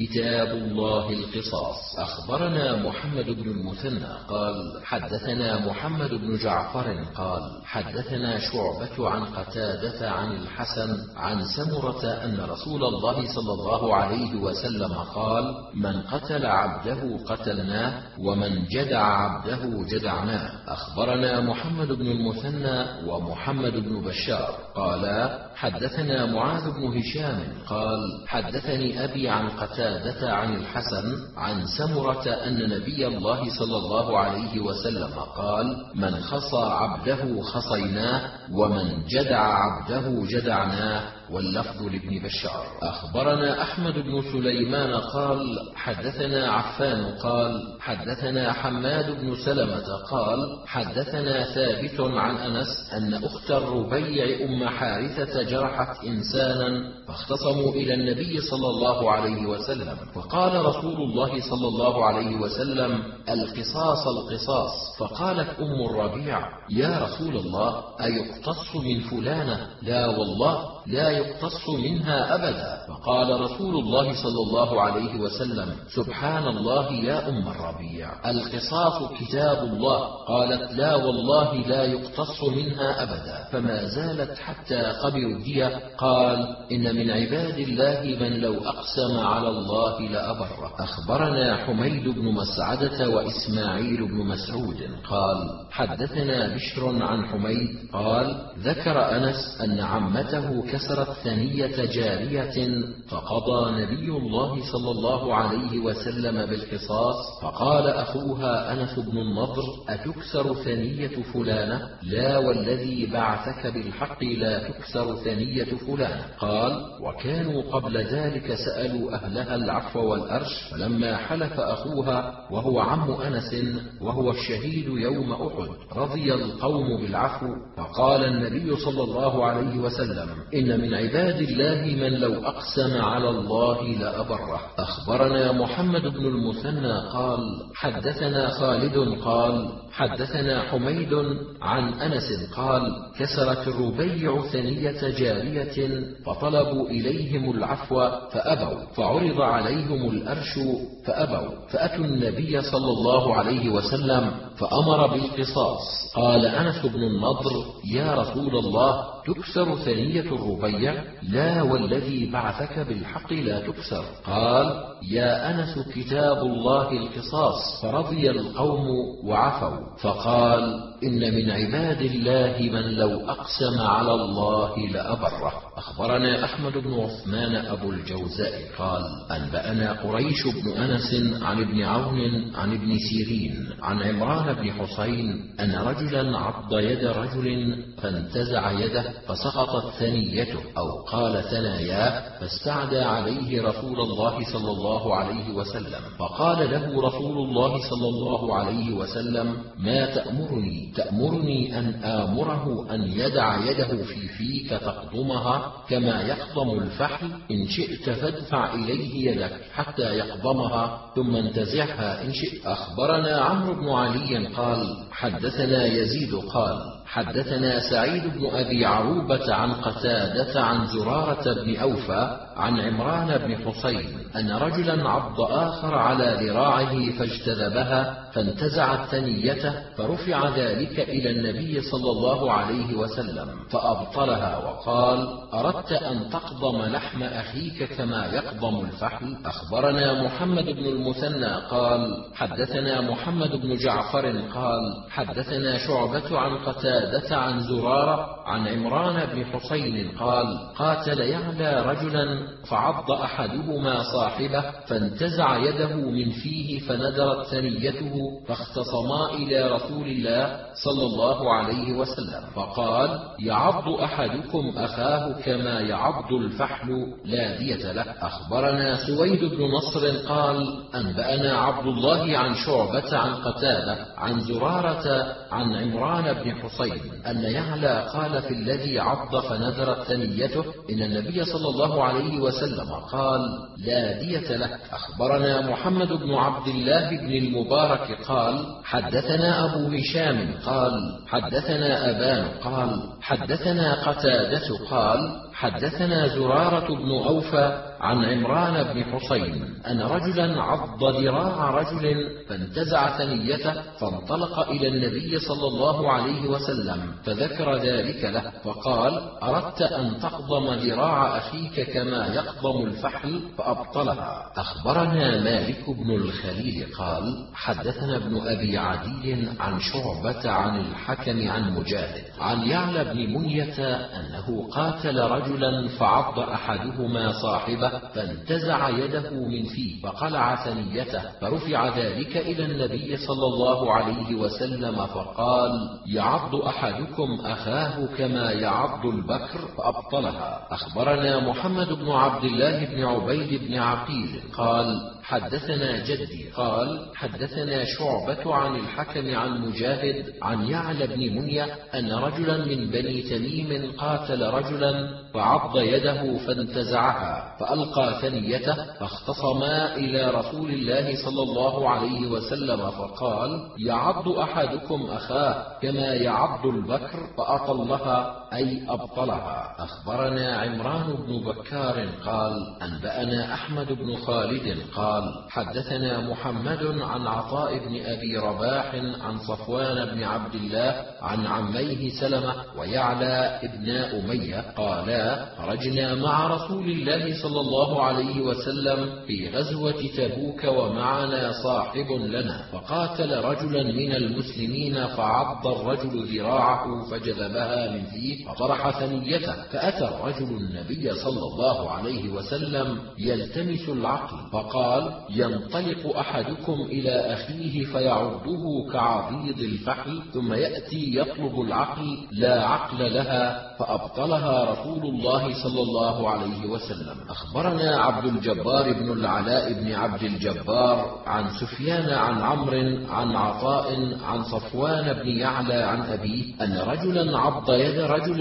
كتاب الله القصاص. أخبرنا محمد بن المثنى قال حدثنا محمد بن جعفر قال حدثنا شعبة عن قتادة عن الحسن عن سمرة أن رسول الله صلى الله عليه وسلم قال من قتل عبده قتلناه ومن جدع عبده جدعناه. أخبرنا محمد بن المثنى ومحمد بن بشار قالا حدثنا معاذ بن هشام قال حدثني أبي عن قتادة قتادة عن الحسن عن سمرة أن نبي الله صلى الله عليه وسلم قال من خصى عبده خصيناه ومن جدع عبده جدعناه. واللفظ لابن بشار. أخبرنا أحمد بن سليمان قال حدثنا عفان قال حدثنا حماد بن سلمة قال حدثنا ثابت عن أنس أن أخت الربيع أم حارثة جرحت إنسانا فاختصموا إلى النبي صلى الله عليه وسلم. فقال رسول الله صلى الله عليه وسلم القصاص القصاص. فقالت أم الربيع يا رسول الله أيقتص من فلانة؟ لا والله لا يقتص منها أبدا. فقال رسول الله صلى الله عليه وسلم سبحان الله يا أم الربيع القصاص كتاب الله. قالت لا والله لا يقتص منها أبدا. فما زالت حتى قبلوا الدية قال إن من عباد الله من لو أقسم على الله لأبره. أخبرنا حميد بن مسعدة وإسماعيل بن مسعود قال حدثنا بشر عن حميد قال ذكر أنس أن عمته كسرت ثنية جارية فقضى نبي الله صلى الله عليه وسلم بالقصاص فقال أخوها أنس بن النضر أتكسر ثنية فلانة؟ لا والذي بعثك بالحق لا تكسر ثنية فلانة. قال وكانوا قبل ذلك سألوا أهلها العفو والأرش فلما حلف أخوها وهو عم أنس وهو الشهيد يوم أحد رضي القوم بالعفو فقال النبي صلى الله عليه وسلم إن من عباد الله من لو أقسم على الله لأبره. أخبرنا محمد بن المثنى قال حدثنا خالد قال حدثنا حميد عن أنس قال كسرت الربيع ثنية جارية فطلبوا إليهم العفو فأبوا فعرض عليهم الأرش فأبوا فأتوا النبي صلى الله عليه وسلم فأمر بالقصاص. قال أنس بن النضر يا رسول الله تكسر ثنية الربيع؟ لا والذي بعثك بالحق لا تكسر. قال يا أنس كتاب الله القصاص فرضي القوم وعفوا. فقال إن من عباد الله من لو أقسم على الله لأبره. أخبرنا أحمد بن عثمان أبو الجوزاء قال أنبأنا قريش بن أنس عن ابن عون عن ابن سيرين عن عمران بن حسين أن رجلا عض يد رجل فانتزع يده فسقطت ثنيته أو قال ثناياه فاستعدى عليه رسول الله صلى الله عليه وسلم. فقال له رسول الله صلى الله عليه وسلم ما تأمرني تأمرني أن آمره أن يدع يده في فيك تقضمها كما يقضم الفحل إن شئت فادفع إليه يدك حتى يقضمها ثم انتزعها إن شئت. أخبرنا عمرو بن علي قال حدثنا يزيد قال حدثنا سعيد بن أبي عروبة عن قتادة عن زرارة بن أوفى عن عمران بن حصين أن رجلا عض آخر على ذراعه فاجتذبها فانتزعت ثنيته فرفع ذلك إلى النبي صلى الله عليه وسلم فأبطلها وقال أردت أن تقضم لحم أخيك كما يقضم الفحل أخبرنا محمد بن المثنى قال حدثنا محمد بن جعفر قال حدثنا شعبة عن قتادة عن زرارة عن عمران بن حصين قال قاتل يعلى رجلا فعض أحدهما صاحبه فانتزع يده من فيه فندرت ثنيته فاختصما إلى رسول الله صلى الله عليه وسلم فقال يعض أحدكم أخاه كما يعض الفحل لا دية له. أخبرنا سويد بن نصر قال أنبأنا عبد الله عن شعبة عن قتادة عن زرارة عن عمران بن حصين أن يعلى قال في الذي عض فنذرت ثنيته إن النبي صلى الله عليه وسلم قال لا دية له. أخبرنا محمد بن عبد الله بن المبارك قال حدثنا أبو هشام قال حدثنا أبان قال حدثنا قتادة قال حدثنا زرارة بن أوفى عن عمران بن حصين أن رجلا عض ذراع رجل فانتزع ثنيته فانطلق إلى النبي صلى الله عليه وسلم فذكر ذلك له فقال أردت أن تقضم ذراع أخيك كما يقضم الفحل فأبطلها. أخبرنا مالك بن الخليل قال حدثنا ابن أبي عدي عن شعبة عن الحكم عن مجاهد عن يعلى بن منية أنه قاتل رجلا فعض أحدهما صاحبه فانتزع يده من فيه فقلع ثنيته فرفع ذلك إلى النبي صلى الله عليه وسلم فقال يعض أحدكم أخاه كما يعض البكر؟ فأبطلها. أخبرنا محمد بن عبد الله بن عبيد بن عقيل قال حدثنا جدي قال حدثنا شعبة عن الحكم عن مجاهد عن يعلى بن منية أن رجلا من بني تميم قاتل رجلا فعض يده فانتزعها فألقى ثنيته فاختصما إلى رسول الله صلى الله عليه وسلم فقال يعض أحدكم أخاه كما يعض البكر فأطلها أي أبطلها. أخبرنا عمران بن بكار قال أنبأنا أحمد بن خالد قال حدثنا محمد عن عطاء بن أبي رباح عن صفوان بن عبد الله عن عميه سلمة ويعلى ابن أمية قالا خرجنا مع رسول الله صلى الله عليه وسلم في غزوة تبوك ومعنا صاحب لنا فقاتل رجلا من المسلمين فعض الرجل ذراعه فجذبها من فيه فطرح ثنيته فأتى الرجل النبي صلى الله عليه وسلم يلتمس العقل فقال ينطلق أحدكم إلى أخيه فيعضه كعضيض الفحل ثم يأتي يطلب العقل لا عقل لها فأبطلها رسول الله صلى الله عليه وسلم. أخبرنا عبد الجبار بن العلاء بن عبد الجبار عن سفيان عن عمرو عن عطاء عن صفوان بن يعلى عن أبيه أن رجلا عض يد رجل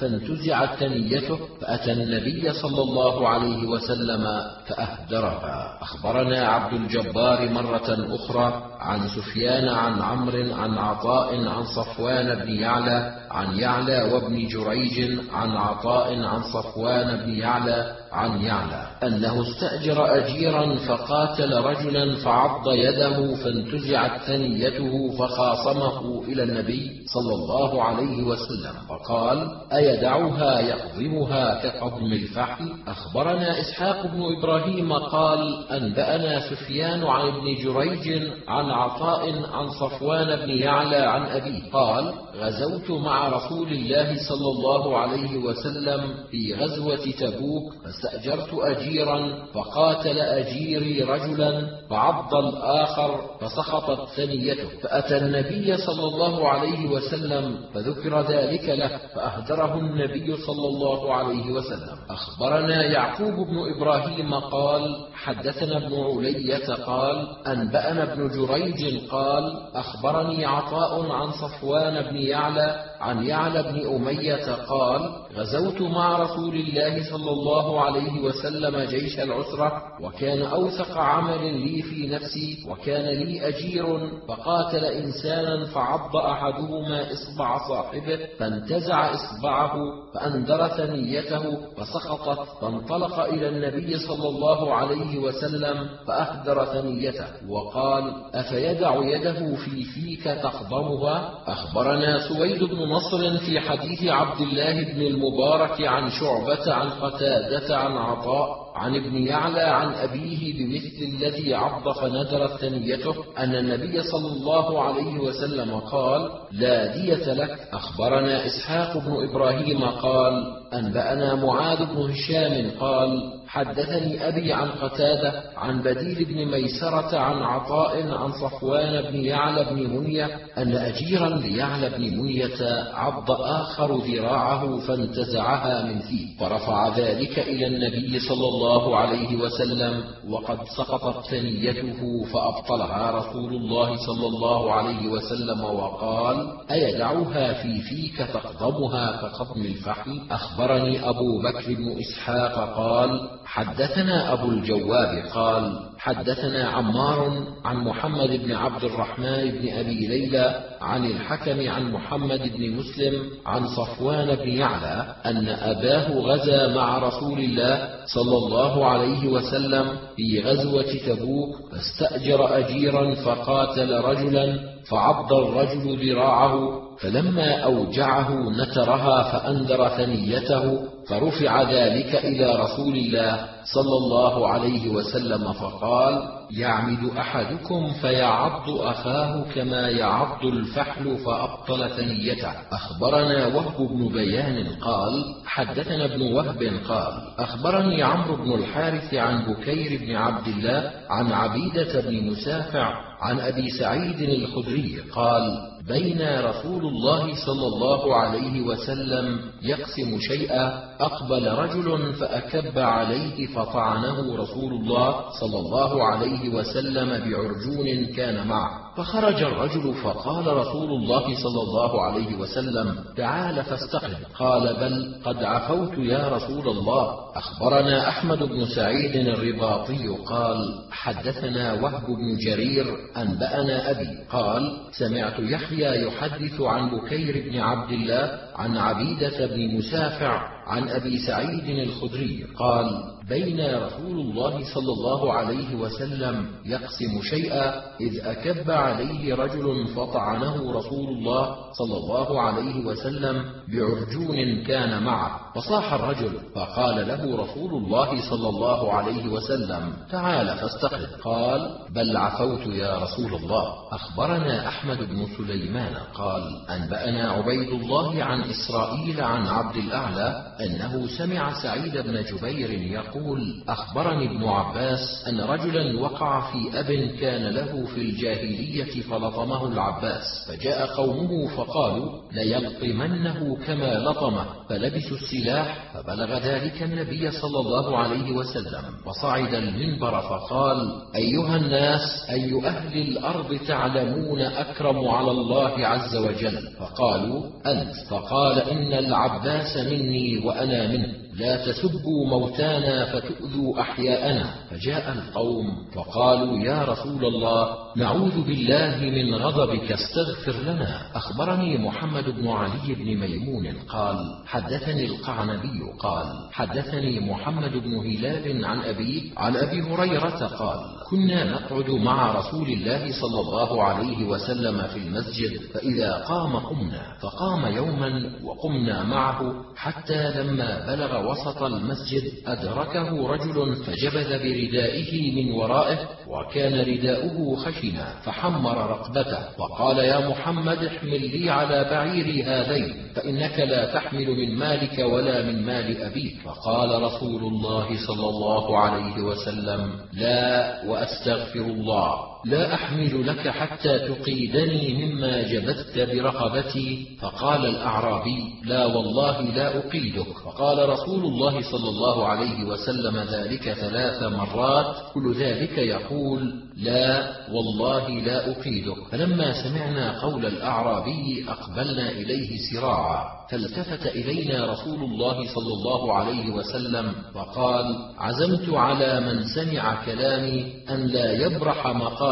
فانتزعت ثنيته فأتى النبي صلى الله عليه وسلم فأهدرها. أخبرنا عبد الجبار مرة أخرى عن سفيان عن عمرو عن عطاء عن صفوان بن يعلى عن يعلى وابن جريج عن عطاء عن صفوان بن يعلى عن يعلى أنه استأجر أجيرا فقاتل رجلا فعض يده فانتزعت ثنيته فخاصمه إلى النبي صلى الله عليه وسلم فقال أيدعها يقضمها كقضم الفحل؟ أخبرنا إسحاق بن إبراهيم قال أنبأنا سفيان عن ابن جريج عن عطاء عن صفوان بن يعلى عن أبيه قال غزوت مع رسول الله صلى الله عليه وسلم في غزوة تبوك فاستأجرت أجيرا فقاتل أجيري رجلا فعض الآخر فسقطت ثنيته. فأتى النبي صلى الله عليه وسلم فذكر ذلك له فأهدره النبي صلى الله عليه وسلم. أخبرنا يعقوب بن إبراهيم قال حدثنا ابن علية قال أنبأنا ابن جريج قال أخبرني عطاء عن صفوان بن يعلى عن يعلى بن أمية قال غزوت مع رسول الله صلى الله عليه وسلم جيش العسرة وكان أوثق عمل لي في نفسي وكان لي أجير فقاتل إنسانا فعض أحدهما إصبع صاحبه فانتزع إصبعه فأندر ثنيته فسقطت فانطلق إلى النبي صلى الله عليه وسلم فأهدر ثنيته وقال أفيدع يده في فيك تخضمها؟ أخبرنا سويد بن نصر في حديث عبد الله بن المبارك عن شعبة عن قتادة عن عطاء عن ابن يعلى عن أبيه بمثل الذي عض فندرت ثنيته أن النبي صلى الله عليه وسلم قال لا دية لك. أخبرنا إسحاق بن إبراهيم قال أنبأنا معاذ بن هشام قال حدثني أبي عن قتادة عن بديل بن ميسرة عن عطاء عن صفوان بن يعلى بن منية أن أجيرا ليعلى بن منية عض آخر ذراعه فانتزعها من فيه. فرفع ذلك إلى النبي صلى الله عليه وسلم وقد سقطت ثنيته فأبطلها رسول الله صلى الله عليه وسلم وقال أيدعها في فيك تقضمها كقضم الفحل أخبرني أبو بكر بن إسحاق قال حدثنا أبو الجواب قال حدثنا عمار عن محمد بن عبد الرحمن بن أبي ليلى عن الحكم عن محمد بن مسلم عن صفوان بن يعلى أن أباه غزا مع رسول الله صلى الله عليه وسلم في غزوة تبوك فاستأجر أجيرا فقاتل رجلا فعض الرجل ذراعه فلما أوجعه نترها فأنذر ثنيته فرفع ذلك إلى رسول الله صلى الله عليه وسلم فقال يعمد أحدكم فيعض أخاه كما يعض الفحل فأبطل ثنيته. أخبرنا وهب بن بيان قال حدثنا ابن وهب قال أخبرني عمرو بن الحارث عن بكير بن عبد الله عن عبيدة بن مسافع عن أبي سعيد الخدري قال بين رسول الله صلى الله عليه وسلم يقسم شيئا أقبل رجل فأكب عليه فطعنه رسول الله صلى الله عليه وسلم بعرجون كان معه. فخرج الرجل فقال رسول الله صلى الله عليه وسلم تعال فاستقم قال بل قد عفوت يا رسول الله. أخبرنا أحمد بن سعيد الرباطي قال حدثنا وهب بن جرير أنبأنا أبي. قال سمعت يحيى يحدث عن بكير بن عبد الله عن عبيدة بن مسافع عن أبي سعيد الخدري قال بين رسول الله صلى الله عليه وسلم يقسم شيئا إذ أكب عليه رجل فطعنه رسول الله صلى الله عليه وسلم بعرجون كان معه فصاح الرجل فقال له رسول الله صلى الله عليه وسلم تعال فاستقل قال بل عفوت يا رسول الله. أخبرنا أحمد بن سليمان قال أنبأنا عبيد الله عن إسرائيل عن عبد الأعلى أنه سمع سعيد بن جبير يقول أخبرني ابن عباس أن رجلا وقع في أب كان له في الجاهلية فلطمه العباس فجاء قومه فقالوا ليلطمنه كما لطمه فلبسوا السلاح فبلغ ذلك النبي صلى الله عليه وسلم وصعد المنبر فقال أيها الناس أي أهل الأرض تعلمون أكرم على الله عز وجل؟ فقالوا أنت فقال إن العباس مني وأنا منه. لا تسبوا موتانا فتؤذوا أحياءنا. فجاء القوم فقالوا يا رسول الله نعوذ بالله من غضبك استغفر لنا. أخبرني محمد بن علي بن ميمون قال حدثني القعنبي قال حدثني محمد بن هلال عن أبي عن أبي هريرة قال كنا نقعد مع رسول الله صلى الله عليه وسلم في المسجد فإذا قام قمنا فقام يوما وقمنا معه حتى لما بلغ وسط المسجد أدركه رجل فجبذ بردائه من ورائه وكان رداؤه خشنا فحمر رقبته وقال يا محمد احمل لي على بعيري هذين فإنك لا تحمل من مالك ولا من مال أبيك. فقال رسول الله صلى الله عليه وسلم لا وأستغفر الله. لا أحمل لك حتى تقيدني مما جبثت برقبتي. فقال الأعرابي لا والله لا أقيدك. فقال رسول الله صلى الله عليه وسلم ذلك ثلاث مرات. كل ذلك يقول لا والله لا أقيدك. فلما سمعنا قول الأعرابي أقبلنا إليه سراعا. فالتفت إلينا رسول الله صلى الله عليه وسلم وقال عزمت على من سمع كلامي أن لا يبرح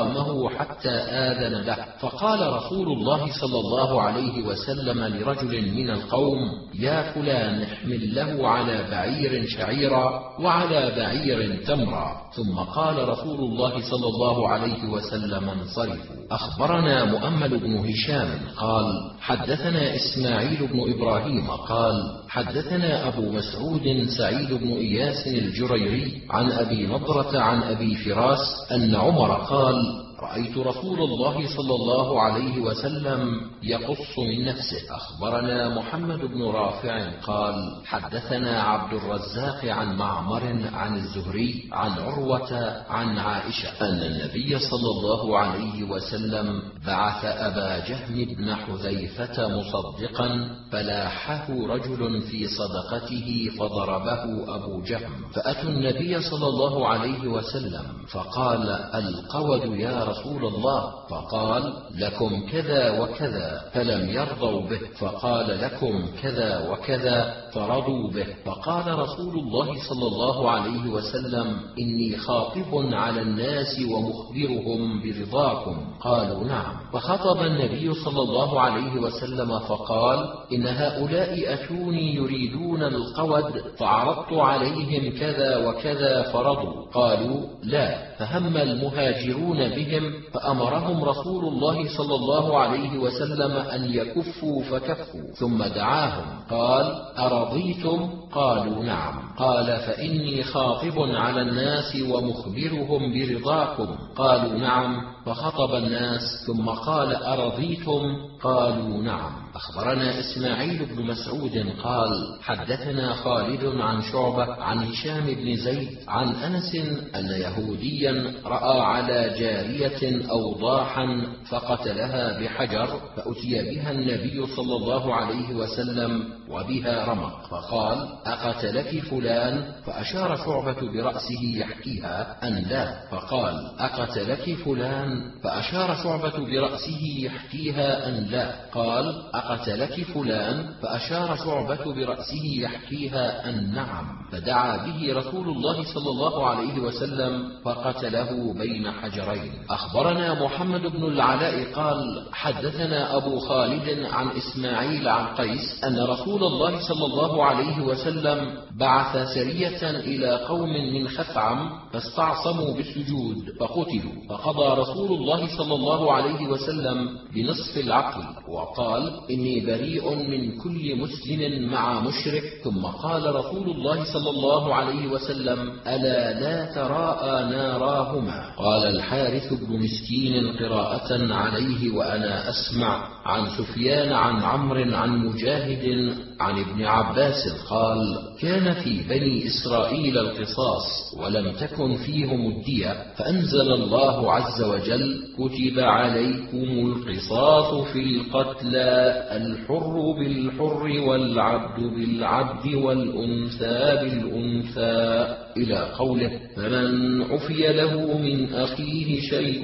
مقامه حتى آذن له. فقال رسول الله صلى الله عليه وسلم لرجل من القوم يا فلان احمل له على بعير شعيرا وعلى بعير تمرا. ثم قال رسول الله صلى الله عليه وسلم انصرفوا أخبرنا مؤمل بن هشام قال حدثنا إسماعيل بن إبراهيم قال حدثنا أبو مسعود سعيد بن إياس الجريري عن أبي نضرة عن أبي فراس أن عمر قال رأيت رسول الله صلى الله عليه وسلم يقص من نفسه. أخبرنا محمد بن رافع قال حدثنا عبد الرزاق عن معمر عن الزهري عن عروة عن عائشة أن النبي صلى الله عليه وسلم بعث أبا جهم بن حذيفة مصدقا فلاحه رجل في صدقته فضربه أبو جهم. فأتوا النبي صلى الله عليه وسلم فقال القود يا رسول الله فقال لكم كذا وكذا فلم يرضوا به. فقال لكم كذا وكذا فرضوا به. فقال رسول الله صلى الله عليه وسلم إني خاطب على الناس ومخبرهم برضاكم. قالوا نعم. فخطب النبي صلى الله عليه وسلم فقال إن هؤلاء أتوني يريدون القود فعرضت عليهم كذا وكذا فرضوا. قالوا لا. فهم المهاجرون بهم بهم فأمرهم رسول الله صلى الله عليه وسلم أن يكفوا فكفوا ثم دعاهم قال أرضيتم؟ قالوا نعم. قال فإني خاطب على الناس ومخبرهم برضاكم. قالوا نعم. فخطب الناس ثم قال أرضيتم؟ قالوا نعم. أخبرنا إسماعيل بن مسعود قال حدثنا خالد عن شعبة عن هشام بن زيد عن أنس أن يهوديا رأى على جارية أوضاحا فقتلها بحجر فأتي بها النبي صلى الله عليه وسلم وبها رمق. فقال أقتلك فلان؟ فأشار شعبة برأسه يحكيها أن لا. فقال أقتلك فلان؟ فأشار شعبة برأسه يحكيها أن لا قال أقتلك فلان؟ فأشار شعبة برأسه يحكيها أن نعم فدعا به رسول الله صلى الله عليه وسلم فقتله بين حجرين. أخبرنا محمد بن العلاء قال حدثنا أبو خالد عن إسماعيل عن قيس أن رسول الله صلى الله عليه وسلم بعث سرية إلى قوم من خثعم فاستعصموا بالسجود فقتلوا. فقضى رسول الله صلى الله عليه وسلم بنصف العقل وقال إني بريء من كل مسلم مع مشرك. ثم قال رسول الله صلى الله عليه وسلم ألا لا تراءى ناراهما. قال الحارث بن مسكين قراءة عليه وأنا أسمع عن سفيان عن عمرو عن مجاهد عن ابن عباس قال كان في بني إسرائيل القصاص ولم تكن فيهم الدية فأنزل الله عز وجل كتب عليكم القصاص في القتلى الحر بالحر والعبد بالعبد والأنثى بالأنثى. إلى قوله فمن عفي له من أخيه شيء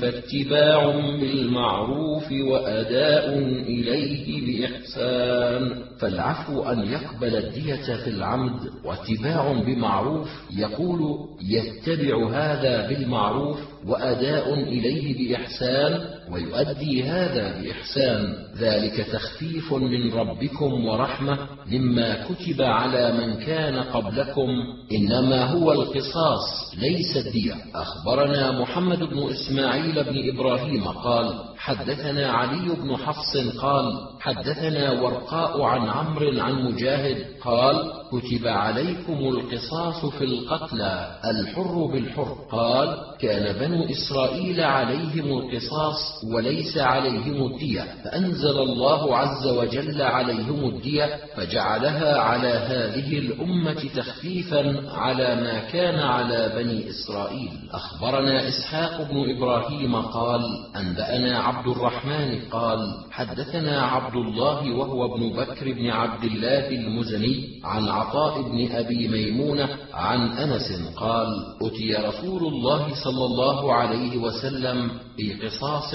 فاتباع بالمعروف وأداء إليه بإحسان. فالعفو أن يقبل الدية في العمد واتباع بمعروف. يقول يتبع هذا بالمعروف. وأداء إليه بإحسان ويؤدي هذا بإحسان. ذلك تخفيف من ربكم ورحمة مما كتب على من كان قبلكم. إنما هو القصاص ليس الدية. أخبرنا محمد بن إسماعيل بن إبراهيم قال حدثنا علي بن حفص قال حدثنا ورقاء عن عمرو عن مجاهد قال كتب عليكم القصاص في القتلى الحر بالحر. قال كان بنو إسرائيل عليهم القصاص وليس عليهم الدية. فأنزل الله عز وجل عليهم الدية فجعلها على هذه الأمة تخفيفا على ما كان على بني إسرائيل. أخبرنا إسحاق بن إبراهيم قال أنبأنا عبد الرحمن قال حدثنا عبد الله وهو ابن بكر بن عبد الله المزني عن عطاء بن أبي ميمونة عن أنس قال أتي رسول الله صلى الله عليه وسلم بقصاص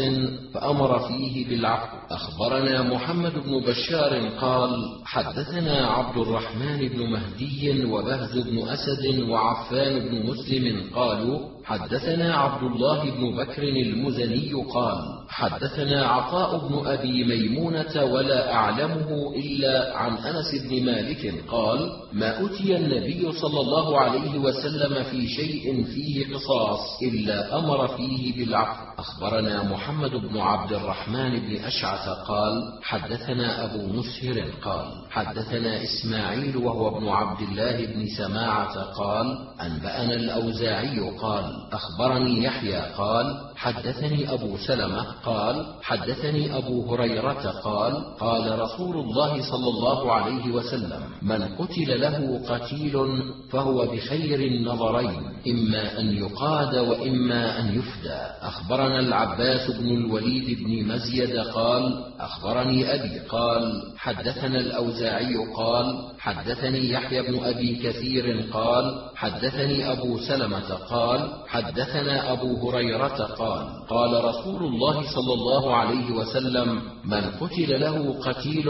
فأمر فيه بالعفو. أخبرنا محمد بن بشار قال حدثنا عبد الرحمن بن مهدي وبهز بن أسد وعفان بن مسلم قالوا حدثنا عبد الله بن بكر المزني قال حدثنا عطاء بن أبي ميمونة ولا أعلمه إلا عن أنس بن مالك قال ما أتي النبي صلى الله عليه وسلم في شيء فيه قصاص إلا أمر فيه بالعفو. أخبرنا محمد بن عبد الرحمن بن أشعث قال حدثنا أبو مسهر قال حدثنا إسماعيل وهو ابن عبد الله بن سماعة قال أنبأنا الأوزاعي قال أخبرني يحيى قال حدثني أبو سلمة قال حدثني أبو هريرة قال قال رسول الله صلى الله عليه وسلم من قتل له قتيل فهو بخير النظرين إما أن يقاد وإما أن يفدى. أخبرنا العباس بن الوليد بن مزيد قال أخبرني أبي. قال حدثنا الأوزاعي قال حدثني يحيى بن أبي كثير قال حدثني أبو سلمة قال حدثنا أبو هريرة قال قال رسول الله صلى الله عليه وسلم من قتل له قتيل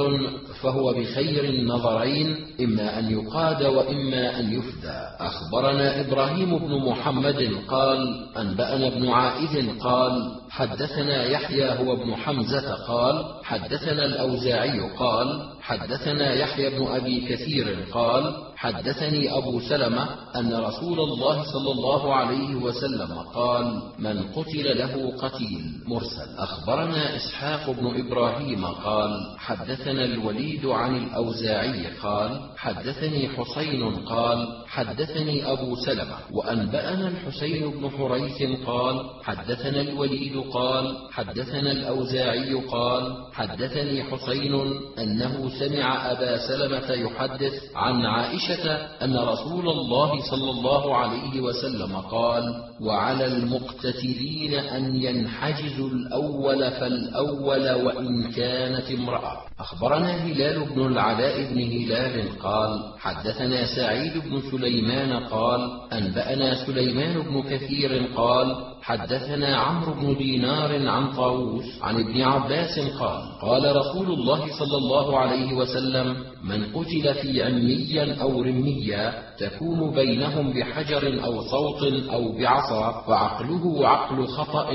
فهو بخير النظرين إما أن يقاد وإما أن يفدى. أخبرنا إبراهيم بن محمد قال أنبأنا ابن عائذ قال حدثنا يحيى هو ابن حمزة قال حدثنا الأوزاعي قال حدثنا يحيى بن أبي كثير قال حدثني أبو سلمة أن رسول الله صلى الله عليه وسلم قال من قتل له قتيل مرسل. أخبرنا إسحاق بن إبراهيم قال حدثنا الوليد عن الأوزاعي قال حدثني حسين قال حدثني أبو سلمة. وأنبأنا الحسين بن حريث قال حدثنا الوليد قال حدثنا الأوزاعي قال حدثني حسين أنه سمع أبا سلمة يحدث عن عائشة أن رسول الله صلى الله عليه وسلم قال وعلى المقتتلين أن ينحجزوا الأول فالأول وإن كانت امرأة أخبرنا هلال بن العلاء بن هلال قال حدثنا سعيد بن سليمان قال أنبأنا سليمان بن كثير قال حدثنا عمرو بن دينار عن طاووس عن ابن عباس قال قال رسول الله صلى الله عليه وسلم من قتل في عميا أو رميا تكون بينهم بحجر أو صوت أو بعصا فعقله عقل خطأ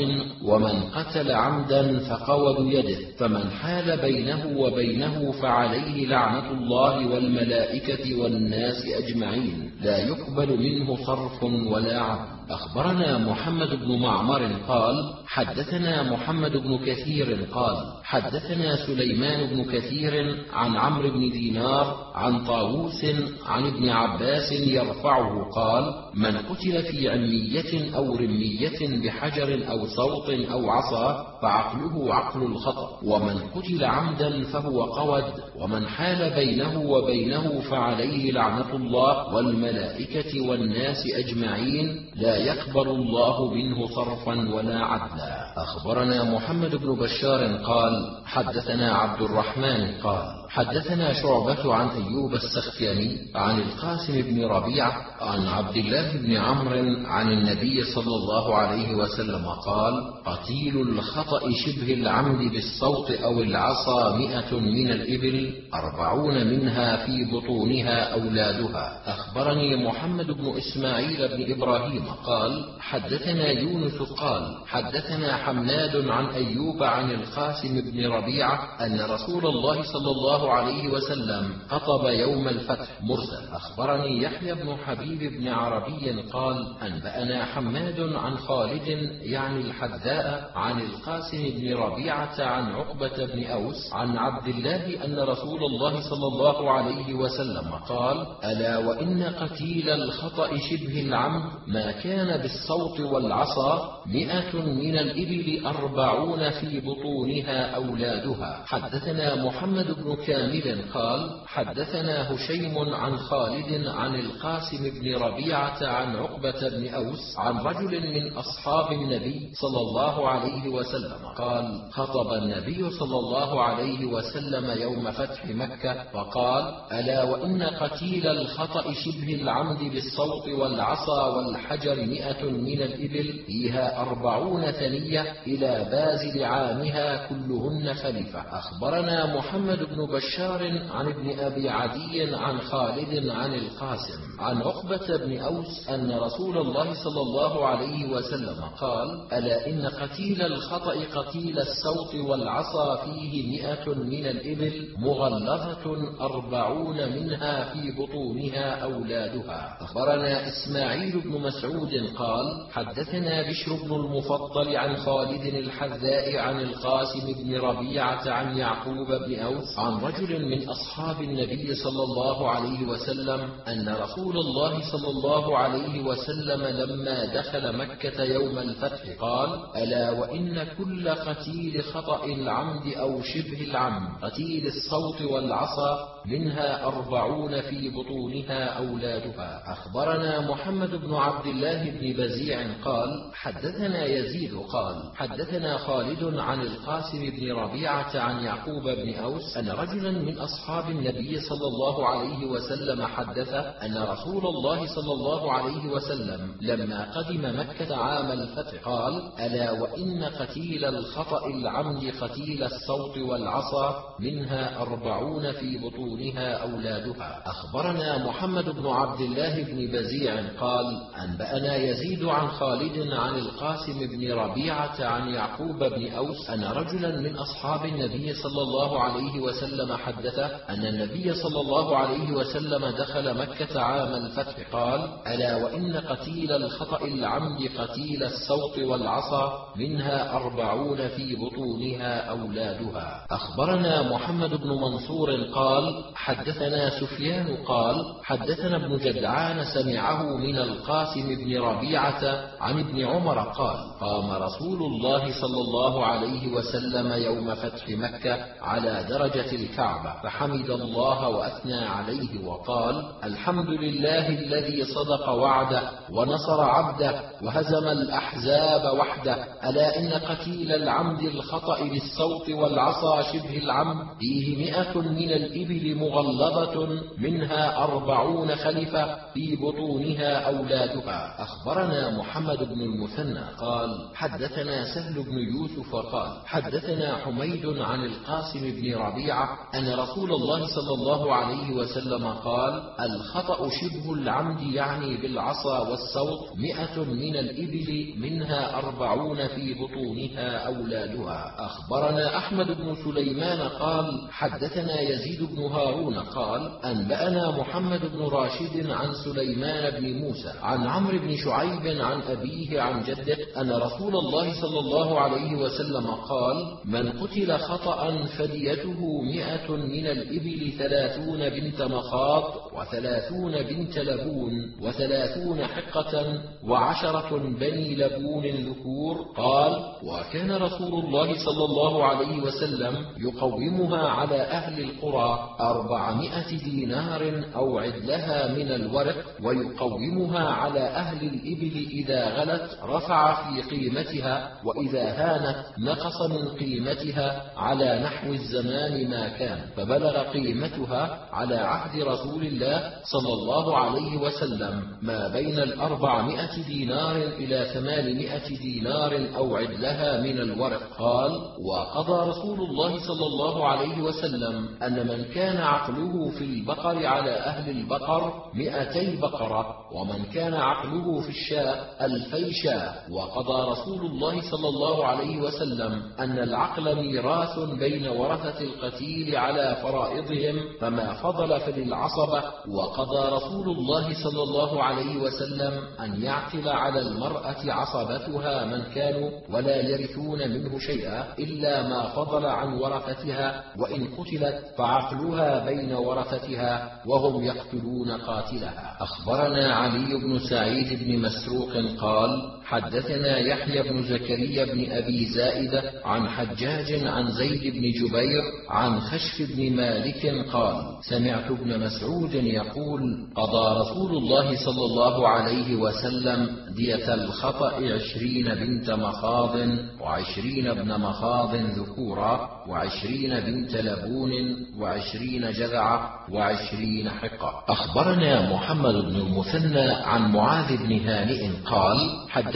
ومن قتل عمدا فقود يده فمن حال بينه وبينه فعليه لعنة الله والملائكة والناس أجمعين لا يقبل منه صرف ولا عدل. أخبرنا محمد بن معمر قال حدثنا محمد بن كثير قال حدثنا سليمان بن كثير عن عمرو بن دينار عن طاووس عن ابن عباس يرفعه قال من قتل في عمية أو رمية بحجر أو صوت أو عصا فعقله عقل الخطأ ومن قتل عمدا فهو قود ومن حال بينه وبينه فعليه لعنة الله والملائكة والناس أجمعين لا يقبل الله منه صرفا ولا عدلا. أخبرنا محمد بن بشار قال حدثنا عبد الرحمن قال حدثنا شعبة عن أيوب السختياني عن القاسم بن ربيعة عن عبد الله بن عمرو عن النبي صلى الله عليه وسلم قال قتيل الخطأ شبه العمد بالصوت أو العصا مئة من الإبل أربعون منها في بطونها أولادها. أخبرني محمد بن إسماعيل بن إبراهيم قال حدثنا يونس قال حدثنا حماد عن أيوب عن القاسم بن ربيعة أن رسول الله صلى الله الله عليه وسلم خطب يوم الفتح مرسل. أخبرني يحيى بن حبيب بن عربي قال أنبأنا حماد عن خالد يعني الحذاء عن القاسم بن ربيعة عن عقبة بن أوس عن عبد الله أن رسول الله صلى الله عليه وسلم قال ألا وإن قتيل الخطأ شبه العمد ما كان بالصوت والعصا مئة من الإبل أربعون في بطونها أولادها. حدثنا محمد بن كامل قال حدثنا هشيم عن خالد عن القاسم بن ربيعة عن عقبة بن أوس عن رجل من أصحاب النبي صلى الله عليه وسلم قال خطب النبي صلى الله عليه وسلم يوم فتح مكة وقال ألا وإن قتيل الخطأ شبه العمد بالصوت والعصا والحجر مئة من الإبل فيها أربعون ثنية إلى بازل عامها كلهن خليفة. أخبرنا محمد بن بشار عن ابن أبي عدي عن خالد عن القاسم عن عقبة بن أوس أن رسول الله صلى الله عليه وسلم قال ألا إن قتيل الخطأ قتيل السوط والعصا فيه مئة من الإبل مغلظة أربعون منها في بطونها أولادها. أخبرنا إسماعيل بن مسعود قال حدثنا بشر بن المفضل عن خالد الحذاء عن القاسم بن ربيعة عن يعقوب بن أوس عن رجل من أصحاب النبي صلى الله عليه وسلم أن رسول الله صلى الله عليه وسلم لما دخل مكة يوم الفتح قال ألا وإن كل قتيل خطأ العمد أو شبه العمد قتيل الصوت والعصا منها أربعون في بطونها أولادها. أخبرنا محمد بن عبد الله بن بزيع قال حدثنا يزيد قال حدثنا خالد عن القاسم بن ربيعة عن يعقوب بن أوس أن رجلا من أصحاب النبي صلى الله عليه وسلم حدث أن رسول الله صلى الله عليه وسلم لما قدم مكة عام الفتح قال ألا وإن قتيل الخطأ العمد قتيل الصوت والعصا منها أربعون في بطونها أولادها. أخبرنا محمد بن عبد الله بن بزيع قال أنبأنا يزيد عن خالد عن القاسم بن ربيعة عن يعقوب بن أوس أن رجلا من أصحاب النبي صلى الله عليه وسلم حدثه أن النبي صلى الله عليه وسلم دخل مكة عام الفتح قال ألا وإن قتيل الخطأ العمد قتيل الصوت والعصا منها أربعون في بطونها أولادها. أخبرنا محمد بن منصور قال حدثنا سفيان قال حدثنا ابن جدعان سمعه من القاسم بن ربيعة عن ابن عمر قال قام رسول الله صلى الله عليه وسلم يوم فتح مكة على درجة الكعبة فحمد الله وأثنى عليه وقال الحمد لله الذي صدق وعده ونصر عبده وهزم الأحزاب وحده. ألا إن قتيل العمد الخطأ بالصوت والعصا شبه العمد فيه مئة من الإبل مغلظة منها أربعون خلفة في بطونها أولادها. أخبرنا محمد بن المثنى قال حدثنا سهل بن يوسف قال حدثنا حميد عن القاسم بن ربيعة أن رسول الله صلى الله عليه وسلم قال الخطأ شبه العمد يعني بالعصا والصوت مئة من الإبل منها أربعون في بطونها أولادها. أخبرنا أحمد بن سليمان قال حدثنا يزيد بن هارون قال أنبأنا محمد بن راشد عن سليمان بن موسى عن عمرو بن شعيب عن أبيه عن جده أن رسول الله صلى الله عليه وسلم قال من قتل خطأ فديته مئة من الإبل ثلاثون بنت مخاط وثلاثون بنت لبون وثلاثون حقة وعشرة بني لبون ذكور قال وكان رسول الله صلى الله عليه وسلم يقومها على أهل القرى أربعمائة دينار أو عدلها من الورق ويقومها على أهل الإبل إذا غلت رفع في قيمتها وإذا هانت نقص من قيمتها على نحو الزمان ما كان فبلغ قيمتها على عهد رسول الله صلى الله عليه وسلم ما بين الأربعمائة دينار إلى ثمانمائة دينار أو عدلها من الورق. قال وقضى رسول الله صلى الله عليه وسلم أن من كان عقله في البقر على أهل البقر مئتي بقرة ومن كان عقله في الشاء ألفي شاء وقضى رسول الله صلى الله عليه وسلم أن العقل ميراث بين ورثة القتيل على فرائضهم فما فضل فللعصبة وقضى رسول الله صلى الله عليه وسلم أن يعقل على المرأة عصبتها من كانوا ولا يرثون منه شيئا إلا ما فضل عن ورثتها وإن قتلت فعقلها بين ورثتها وهم يقتلون قاتلها. أخبرنا علي بن سعيد بن مسروق قال حدثنا يحيى بن زكريا بن أبي زائدة عن حجاج عن زيد بن جبير عن خشف بن مالك قال سمعت ابن مسعود يقول قضى رسول الله صلى الله عليه وسلم دية الخطأ عشرين بنت مخاض وعشرين ابن مخاض ذكورا وعشرين بنت لبون وعشرين جذعة وعشرين حقة. أخبرنا محمد بن المثنى عن معاذ بن هانئ قال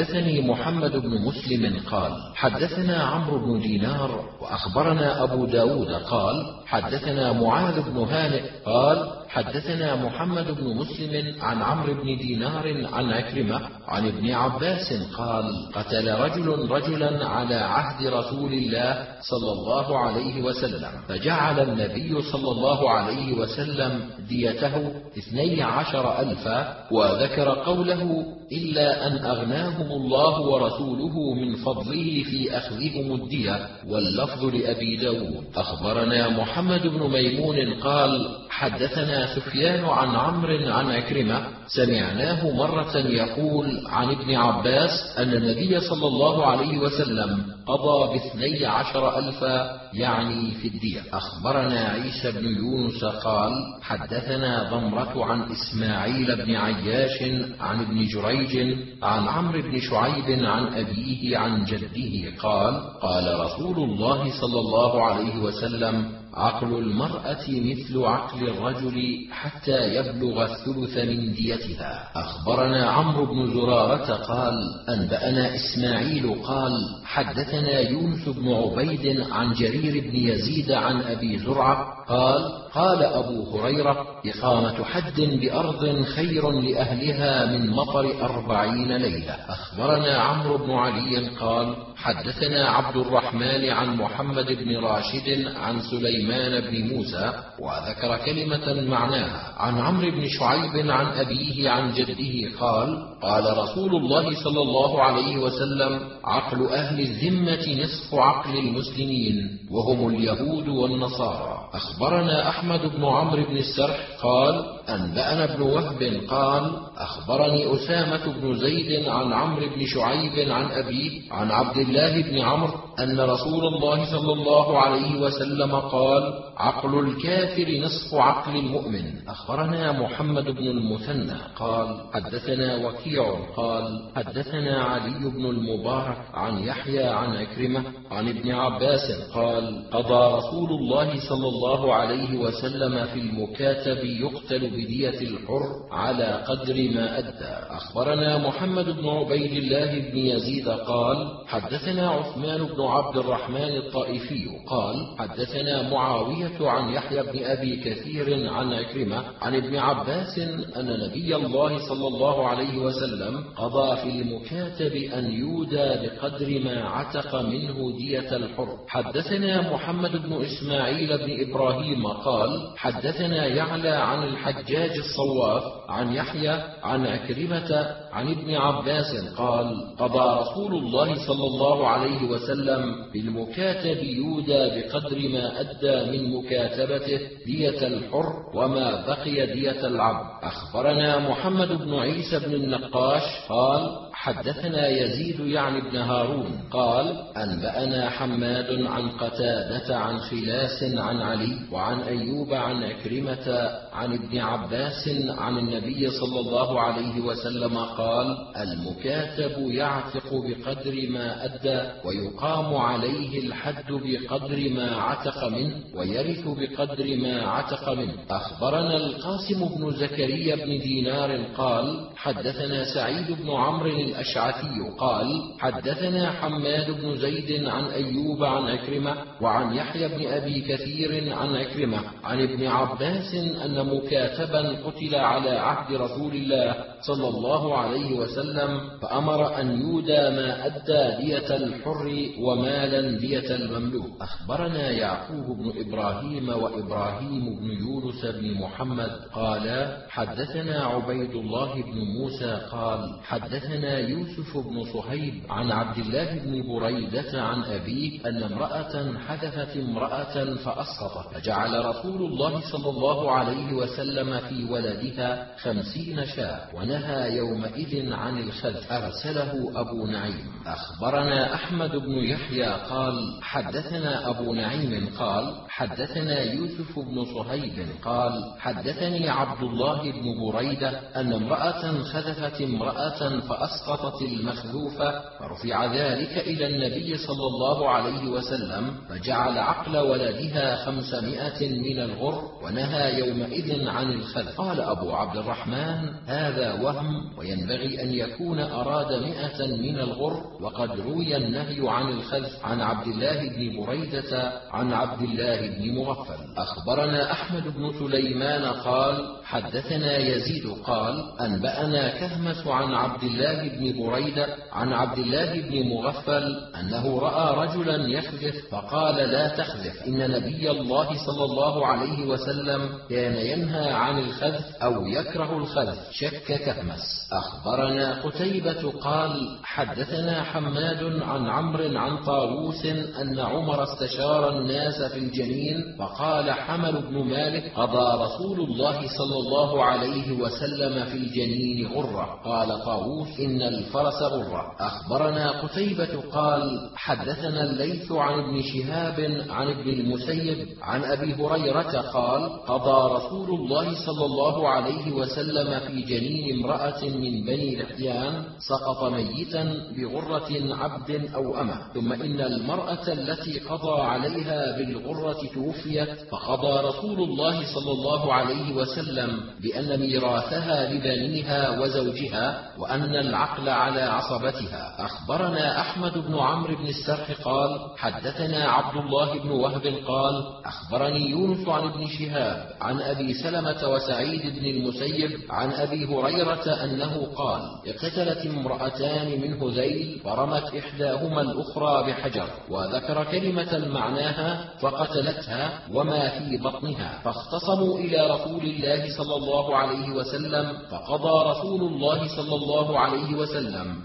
حدثني محمد بن مسلم قال حدثنا عمرو بن دينار وأخبرنا أبو داود قال حدثنا معاذ بن هانئ قال حدثنا محمد بن مسلم عن عمرو بن دينار عن عكرمة عن ابن عباس قال قتل رجل رجلا على عهد رسول الله صلى الله عليه وسلم فجعل النبي صلى الله عليه وسلم ديته اثني عشر ألفا وذكر قوله إلا أن أغناهم الله ورسوله من فضله في أخذهم الدية واللفظ لأبي داود. أخبرنا محمد بن ميمون قال حدثنا سفيان عن عمرو عن عكرمة سمعناه مرة يقول عن ابن عباس أن النبي صلى الله عليه وسلم قضى باثني عشر ألفا يعني في الدية. أخبرنا عيسى بن يونس قال حدثنا ضمرة عن إسماعيل بن عياش عن ابن جريج عن عمرو بن شعيب عن أبيه عن جده قال قال رسول الله صلى الله عليه وسلم عقل المرأة مثل عقل الرجل حتى يبلغ الثلث من ديته روايتها أخبرنا عمرو بن زرارة قال أنبأنا إسماعيل قال حدثنا يونس بن عبيد عن جرير بن يزيد عن أبي زرعة قال قال أبو هريرة إقامة حد بأرض خير لأهلها من مطر أربعين ليلة. أخبرنا عمرو بن علي قال حدثنا عبد الرحمن عن محمد بن راشد عن سليمان بن موسى وذكر كلمة معناها عن عمرو بن شعيب عن أبيه عن جده قال قال رسول الله صلى الله عليه وسلم عقل أهل الذمة نصف عقل المسلمين وهم اليهود والنصارى. أخبرنا أحمد بن عمرو بن السرح قال أنبأنا ابن وهب قال أخبرني أسامة بن زيد عن عمرو بن شعيب عن أبيه عن عبد الله بن عمرو أن رسول الله صلى الله عليه وسلم قال عقل الكافر نصف عقل المؤمن. أخبرنا محمد بن المثنى قال حدثنا وكيع قال حدثنا علي بن المبارك عن يحيى عن عكرمة عن ابن عباس قال قضى رسول الله صلى الله عليه وسلم في المكاتب يقتل بدية الحر على قدر ما أدى. أخبرنا محمد بن عبيد الله بن يزيد قال حدثنا عثمان بن عبد الرحمن الطائفي قال حدثنا معاوية عن يحيى بن أبي كثير عن عكرمة عن ابن عباس أن نبي الله صلى الله عليه وسلم قضى في المكاتب أن يودى بقدر ما عتق منه دية الحر. حدثنا محمد بن إسماعيل بن إبراهيم قال حدثنا يعلى عن الحجاج الصواف عن يحيى عن عكرمة عن ابن عباس قال قضى رسول الله صلى الله عليه وسلم بالمكاتب يودى بقدر ما أدى من مكاتبته دية الحر وما بقي دية العبد. أخبرنا محمد بن عيسى بن النقاش قال حدثنا يزيد يعني ابن هارون قال أنبأنا حماد عن قتادة عن خلاس عن علي وعن أيوب عن أكرمة عن ابن عباس عن النبي صلى الله عليه وسلم قال المكاتب يعتق بقدر ما أدى ويقام عليه الحد بقدر ما عتق منه ويرث بقدر ما عتق منه. أخبرنا القاسم بن زكريا بن دينار قال حدثنا سعيد بن عمرو الأشعثي قال حدثنا حماد بن زيد عن أيوب عن عكرمة وعن يحيى بن أبي كثير عن عكرمة عن ابن عباس أن مكاتبا قتل على عهد رسول الله صلى الله عليه وسلم فأمر أن يودى ما أدى دية الحر ومالا دية المملوك. أخبرنا يعقوب بن إبراهيم وإبراهيم بن يونس بن محمد قال حدثنا عبيد الله بن موسى قال حدثنا يوسف بن صهيب عن عبد الله بن بريدة عن أبيه أن امرأة حدثت امرأة فأسقطت فجعل رسول الله صلى الله عليه وسلم في ولدها خمسين شاة ونهى يومئذ عن الخذ أرسله أبو نعيم. أخبرنا أحمد بن يحيى قال حدثنا أبو نعيم قال حدثنا يوسف بن صهيب قال حدثني عبد الله بن بريدة أن امرأة خذفت امرأة فأسقطت المخذوفة فرفع ذلك إلى النبي صلى الله عليه وسلم فجعل عقل ولدها خمسمائة من الغر ونهى يومئذ عن الخذ قال أبو عبد الرحمن هذا وهم وينبغي أن يكون أراد مئة من الغر وقد روي النهي عن الخذف عن عبد الله بن بريدة عن عبد الله بن مغفل. أخبرنا أحمد بن سليمان قال حدثنا يزيد قال أنبأنا كهمس عن عبد الله بن بريدة عن عبد الله بن مغفل أنه رأى رجلا يخذف فقال لا تخذف إن نبي الله صلى الله عليه وسلم كان ينهى عن الخذف أو يكره الخذف. شك كهمس أخبرنا قتيبة قال حدثنا حماد عن عمرو عن طاووس أن عمر استشار الناس في الجنين فقال حمل بن مالك قضى رسول الله صلى الله عليه وسلم في الجنين غرة. قال طاووس إن الفرس غرة. أخبرنا قتيبة قال حدثنا الليث عن ابن شهاب عن ابن المسيب عن أبي هريرة قال قضى رسول الله صلى الله عليه وسلم في جنين امرأة من بني لحيان سقط ميتا بغرة عبد أو أمة. ثم إن المرأة التي قضى عليها بالغرة توفيت فقضى رسول الله صلى الله عليه وسلم بأن ميراثها لبنيها وزوجها وأن العقل على عصبتها. أخبرنا أحمد بن عمرو بن السرح قال حدثنا عبد الله بن وهب قال أخبرني يونس عن ابن شهاب عن أبي سلمة وسعيد بن المسيب عن أبي هريرة أنه قال اقتتلت امرأتان من هذيل فرمت إحداهما الأخرى بحجر وذكر كلمة معناها فقتلتها وما في بطنها. فاختصموا إلى رسول الله صلى الله عليه وسلم فقضى رسول الله صلى الله عليه وسلم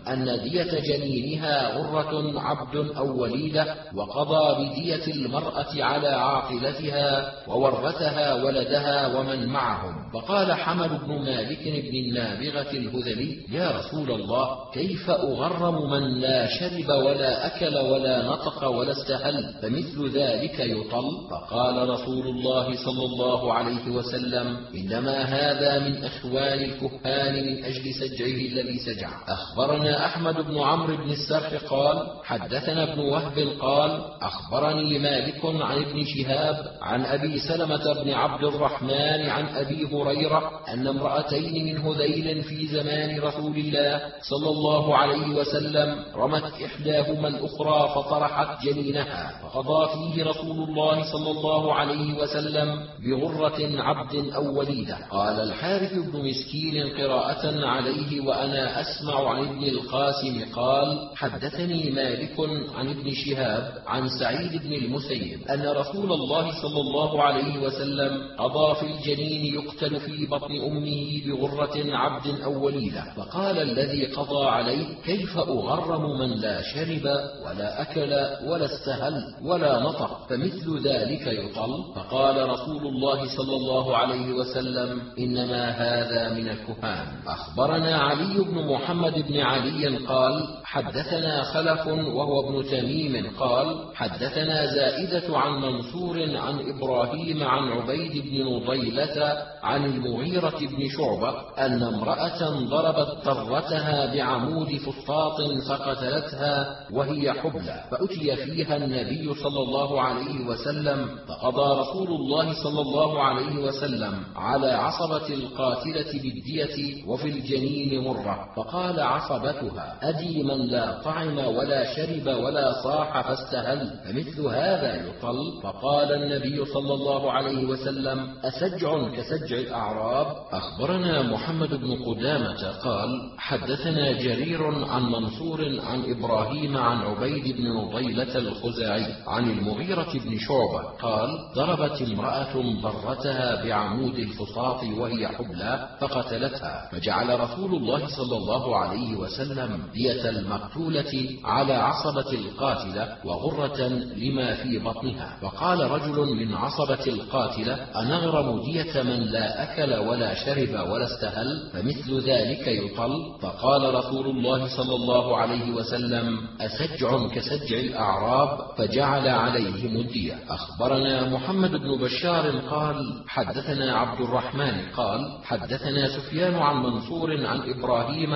أن دية جنينها غرة عبد أو وليدة وقضى بدية المرأة على عاقلتها وورثها ولدها ومن معهم. فقال حمد بن مالك بن النابغة الهذلي يا رسول الله كيف أغرم من لا شرب ولا أكل ولا نطق ولا استهل فمثل ذلك يطل؟ فقال رسول الله صلى الله عليه وسلم إنما هذا من أخوان الكهان من أجل سجعه الذي سجع. أخبرنا أحمد بن عمرو بن السرح قال حدثنا ابن وهب قال أخبرني مالك عن ابن شهاب عن أبي سلمة بن عبد الرحمن عن أبي هريرة أن امرأتين من هذيل في زمان رسول الله صلى الله عليه وسلم رمت إحداهما الأخرى فطرحت جنينها فقضى فيه رسول الله صلى الله عليه وسلم بغرة عبد أو وليدة. قال الحارث بن مسكين قراءة عليه وأنا أسمع عن ابن القاسم قال حدثني مالك عن ابن شهاب عن سعيد بن المسيب أن رسول الله صلى الله عليه وسلم قضى في الجنين يقتل في بطن أمه بغرة عبد أو وليدة فقال الذي قضى عليه كيف أغرم من لا شرب ولا أكل ولا استهل ولا نطق فمثل ذلك يطل. فقال رسول الله صلى الله عليه وسلم إنما هذا من الكهان. أخبرنا علي بن محمد بن علي قال حدثنا خلف وهو ابن تميم قال حدثنا زائدة عن منصور عن إبراهيم عن عبيد بن نضيلة عن المغيرة بن شعبة أن امرأة ضربت طرتها بعمود فسطاط فقتلتها وهي حبلى فأتي فيها النبي صلى الله عليه وسلم فقضى رسول الله صلى الله عليه وسلم على عصبة القاتلة بالدية وفي الجنين مرة فقال عصبتها أدي من لا طعم ولا شرب ولا صاح فاستهل فمثل هذا يطل فقال النبي صلى الله عليه وسلم أسجع كسجع الأعراب؟ أخبرنا محمد بن قدامة قال حدثنا جرير عن منصور عن إبراهيم عن عبيد بن نضيلة الخزاعي عن المغيرة بن شعبة قال ضربت امرأة ضرتها بعمود الفساط وهي حبلى فقتلتها فجعل رسول الله صلى الله عليه وسلم دية المقتولة على عصبة القاتلة وغرة لما في بطنها. فقال رجل من عصبة القاتلة أنغرم دية من لا أكل ولا شرب ولا استهل فمثل ذلك يطل. فقال رسول الله صلى الله عليه وسلم أسجع كسجع الأعراب فجعل عليهم الدية. أخبرنا محمد بن بشار قال حدثنا عبد الرحمن قال حدثنا سفيان عن منصور عن إبراهيم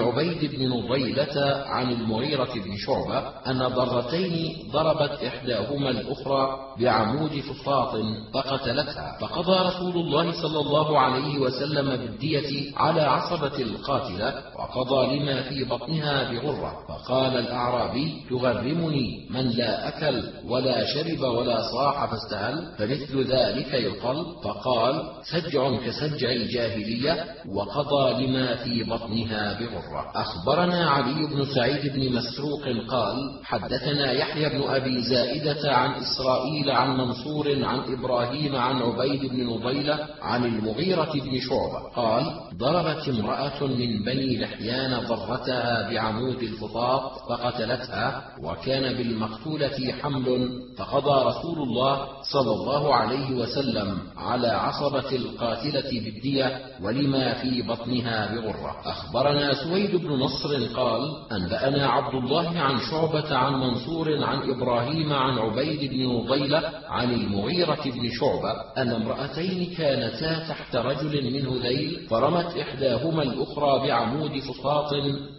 عبيد بن نضيلة عن المغيرة بن شعبة أن ضرتين ضربت إحداهما الأخرى بعمود فسطاط فقتلتها. فقضى رسول الله صلى الله عليه وسلم بالدية على عصبة القاتلة وقضى لما في بطنها بغرة. فقال الأعرابي تغرمني من لا أكل ولا شرب ولا صاح فاستهل فمثل ذلك يقل فقال سجع كسجع الجاهلية وقضى لما في بطنها بغرة. أخبرنا علي بن سعيد بن مسروق قال حدثنا يحيى بن أبي زائدة عن إسرائيل عن منصور عن إبراهيم عن عبيد بن نضيلة عن المغيرة بن شعبة قال ضربت امرأة من بني لحيان ضرتها بعمود الفطاط فقتلتها وكان بالمقتولة حمل فقضى رسول الله صلى الله عليه وسلم على عصبة القاتلة بالدية ولما في بطنها بغرة. أخبرنا سويد بن نصر قال أنبأنا عبد الله عن شعبة عن منصور عن إبراهيم عن عبيد بن نضيلة عن المغيرة بن شعبة أن امرأتين كانتا تحت رجل من هذيل فرمت إحداهما الأخرى بعمود فسطاط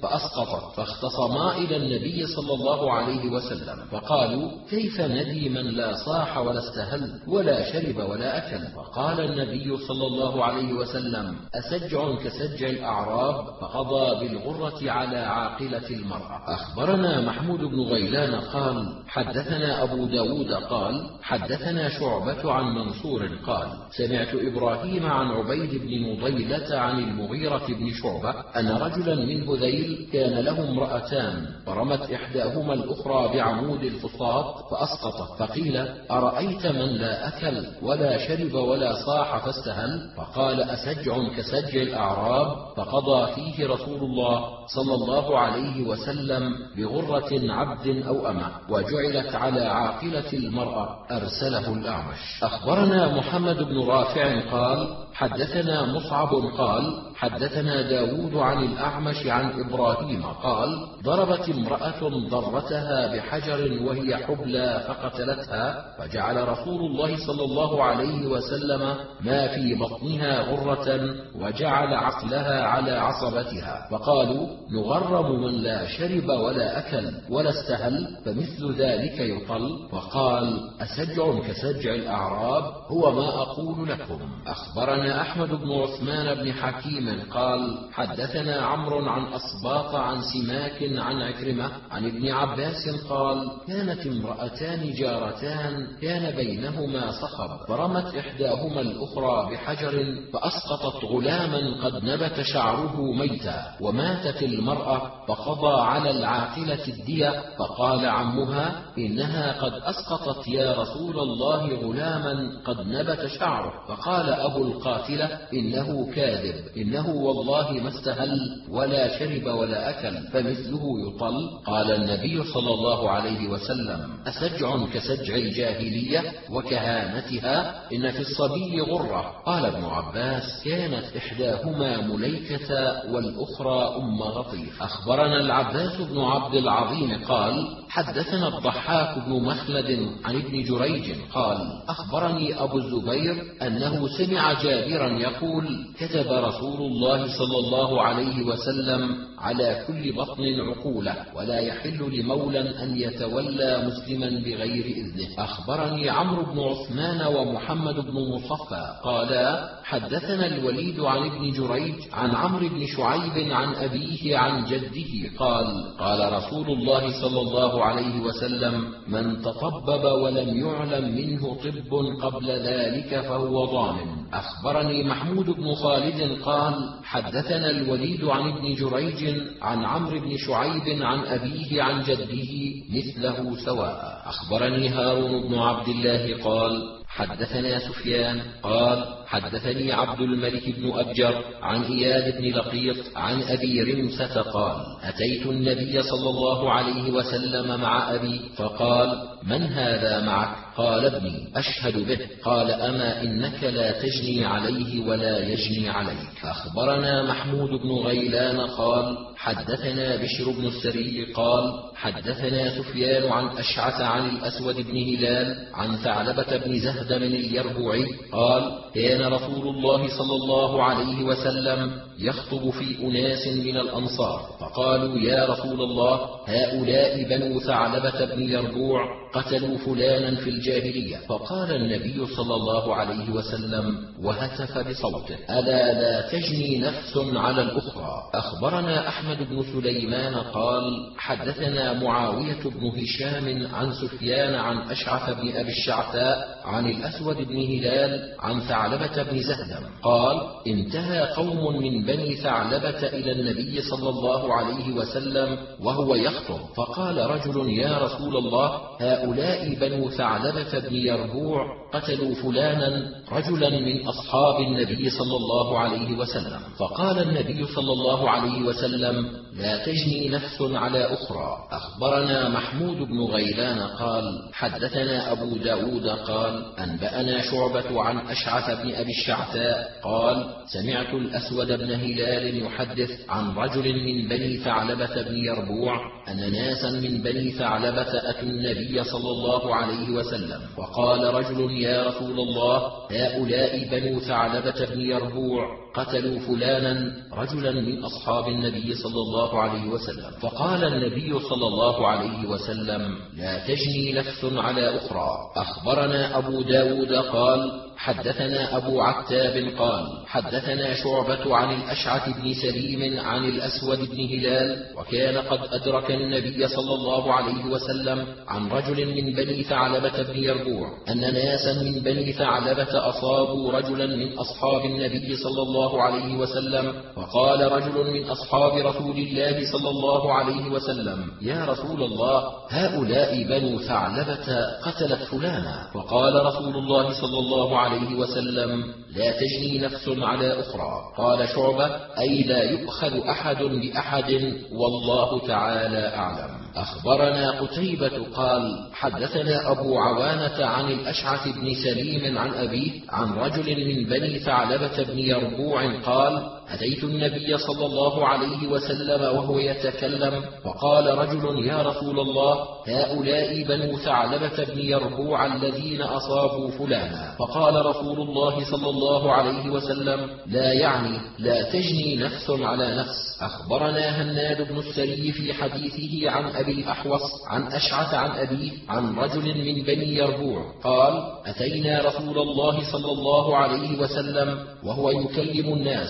فأسقطت فاختصما إلى النبي صلى الله عليه وسلم فقالوا كيف ندي من لا صاح ولا استهل ولا شرب ولا أكل؟ فقال النبي صلى الله عليه وسلم أسجع كسجع الأعراب؟ فقضى بالغرة على عاقلة المرأة. أخبرنا محمود بن غيلان قال حدثنا أبو داود قال حدثنا شعبة عن منصور قال سمعت إبراهيم عن عبيد بن مضيلة عن المغيرة بن شعبة أن رجلا من هذيل كان له امرأتان فرمت إحداهما الأخرى بعمود الفصاط فأسقطت فقيل أرأيت من لا أكل ولا شرب ولا صاح فاستهل؟ فقال أسجع كسجع الأعراب؟ فقضى فيه رسول الله صلى الله عليه وسلم بغرة عبد أو أمة وجعلت على عاقلة المرأة أرسله الأعمش أخبرنا محمد بن رافع قال حدثنا مصعب قال حدثنا داود عن الأعمش عن إبراهيم قال ضربت امرأة ضرتها بحجر وهي حبلى فقتلتها فجعل رسول الله صلى الله عليه وسلم ما في بطنها غرة وجعل عقلها على عصبتها فقالوا نغرم من لا شرب ولا أكل ولا استهل فمثل ذلك يطل فقال أسجع كسجع الأعراب هو ما أقول لكم. أخبرنا أحمد بن عثمان بن حكيم قال حدثنا عمرو عن أصباط عن سماك عن عكرمة عن ابن عباس قال كانت امرأتان جارتان كان بينهما صخب فرمت إحداهما الأخرى بحجر فأسقطت غلاما قد نبت شعره ميتا وماتت المرأة فقضى على العاقلة الدية فقال عمها إنها قد أسقطت يا رسول الله غلاما قد نبت شعره. فقال أبو القاتلة إنه كاذب إنه والله ما استهل ولا شرب ولا أكل فمثله يطل. قال النبي صلى الله عليه وسلم أسجع كسجع الجاهلية وكهانتها؟ إن في الصبي غرة. قال ابن عباس كانت إحداهما مليكة والأخرى أم غطيف أخبرنا العباس بن عبد العظيم قال حدثنا الضحاك بن مخلد عن ابن جريج قال أخبرني أبو الزبير أنه سمع جابرا يقول كتب رسول الله صلى الله عليه وسلم على كل بطن عقولة ولا يحل لمولى أن يتولى مسلما بغير إذنه. أخبرني عمرو بن عثمان ومحمد بن مصفى قالا حدثنا الوليد عن ابن جريج عن عمرو بن شعيب عن أبيه عن جده قال قال رسول الله صلى الله عليه وسلم من تطبب ولم يعلم منه طب قبل ذلك فهو ضامن أخبرني محمود بن خالد قال حدثنا الوليد عن ابن جريج عن عمرو بن شعيب عن أبيه عن جده مثله سواء. أخبرني هارون بن عبد الله قال حدثنا سفيان قال حدثني عبد الملك بن أبجر عن إياد بن لقيط عن أبي رمسة قال أتيت النبي صلى الله عليه وسلم مع أبي فقال من هذا معك؟ قال ابني. أشهد به. قال أما إنك لا تجني عليه ولا يجني عليك. أخبرنا محمود بن غيلان قال حدثنا بشر بن السري قال حدثنا سفيان عن أشعث عن الأسود بن هلال عن ثعلبة بن زهدم اليربوعي قال كان رسول الله صلى الله عليه وسلم يخطب في أناس من الأنصار فقالوا يا رسول الله هؤلاء بنو ثعلبة بن يربوع قتلوا فلانا في الجاهلية. فقال النبي صلى الله عليه وسلم وهتف بصوته ألا لا تجني نفس على الأخرى؟ أخبرنا أحمد بن سليمان قال حدثنا معاوية بن هشام عن سفيان عن أشعث بن أبي الشعثاء عن الأسود بن هلال عن ثعلبة بن زهدم قال انتهى قوم من بني ثعلبة إلى النبي صلى الله عليه وسلم وهو يخطب. فقال رجل يا رسول الله هؤلاء بنو ثعلبة بن يربوع قتلوا فلانا رجلا من أصحاب النبي صلى الله عليه وسلم. فقال النبي صلى الله عليه وسلم لا تجني نفس على أخرى. أخبرنا محمود بن غيلان قال حدثنا أبو داود قال أنبأنا شعبة عن أشعث بن أبي الشعثاء قال سمعت الأسود بن هلال يحدث عن رجل من بني ثعلبة بن يربوع أن ناسا من بني ثعلبة أتوا النبي صلى الله عليه وسلم. وقال رجل يا رسول الله هؤلاء بنو ثعلبة بن يربوع. قتلوا فلانا رجلا من أصحاب النبي صلى الله عليه وسلم. فقال النبي صلى الله عليه وسلم لا تجني نفس على أخرى. أخبرنا أبو داود قال حدثنا أبو عتاب قال حدثنا شعبة عن الأشعث بن سليم عن الأسود بن هلال وكان قد أدرك النبي صلى الله عليه وسلم عن رجل من بني ثعلبة بن يربوع أن ناسا من بني ثعلبة أصابوا رجلا من أصحاب النبي صلى الله عليه وسلم فقال رجل من أصحاب رسول الله صلى الله عليه وسلم يا رسول الله هؤلاء بنو ثعلبة قتلت فلانا. فقال رسول الله صلى الله عليه وسلم لا تجني نفس على أخرى. قال شعبة أي لا يؤخذ أحد بأحد والله تعالى أعلم. أخبرنا قتيبة قال حدثنا أبو عوانة عن الأشعث بن سليم عن أبيه عن رجل من بني ثعلبة بن يربوع قال أتيت النبي صلى الله عليه وسلم وهو يتكلم فقال رجل يا رسول الله هؤلاء بنو ثعلبة بن يربوع الذين أصابوا فلانا. فقال رسول الله صلى الله عليه وسلم لا يعني لا تجني نفس على نفس. أخبرنا هناد بن السري في حديثه عن أبي الأحوص عن أشعث عن أبيه عن رجل من بني يربوع قال أتينا رسول الله صلى الله عليه وسلم وهو يكلم الناس.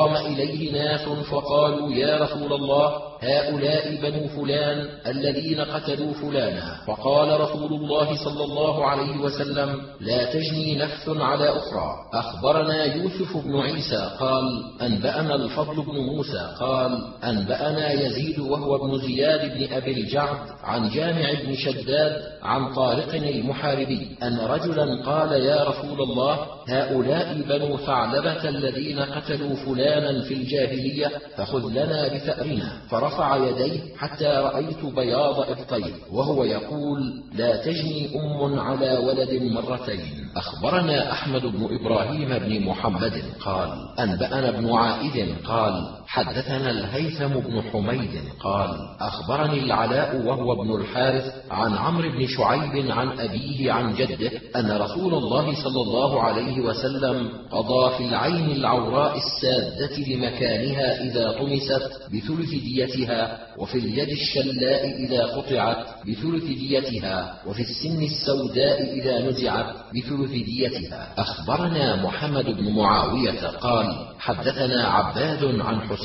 فقام إليه ناس فقالوا يا رسول الله هؤلاء بنو فلان الذين قتلوا فلانا. فقال رسول الله صلى الله عليه وسلم لا تجني نفس على أخرى. أخبرنا يوسف بن عيسى قال أنبأنا الفضل بن موسى قال أنبأنا يزيد وهو ابن زياد بن أبي الجعد عن جامع بن شداد عن طارق المحاربي أن رجلا قال يا رسول الله هؤلاء بنو ثعلبة الذين قتلوا فلانا في الجاهلية فخذ لنا بثأرنا. فرفع يديه حتى رأيت بياض إبطيه وهو يقول لا تجني أم على ولد مرتين. أخبرنا أحمد بن إبراهيم بن محمد قال أنبأنا ابن عائد قال حدثنا الهيثم بن حميد قال أخبرني العلاء وهو ابن الحارث عن عمرو بن شعيب عن أبيه عن جده أن رسول الله صلى الله عليه وسلم قضى في العين العوراء السادة لمكانها إذا طمست بثلث ديتها وفي اليد الشلاء إذا قطعت بثلث ديتها وفي السن السوداء إذا نزعت بثلث ديتها. أخبرنا محمد بن معاوية قال حدثنا عباد عن حسين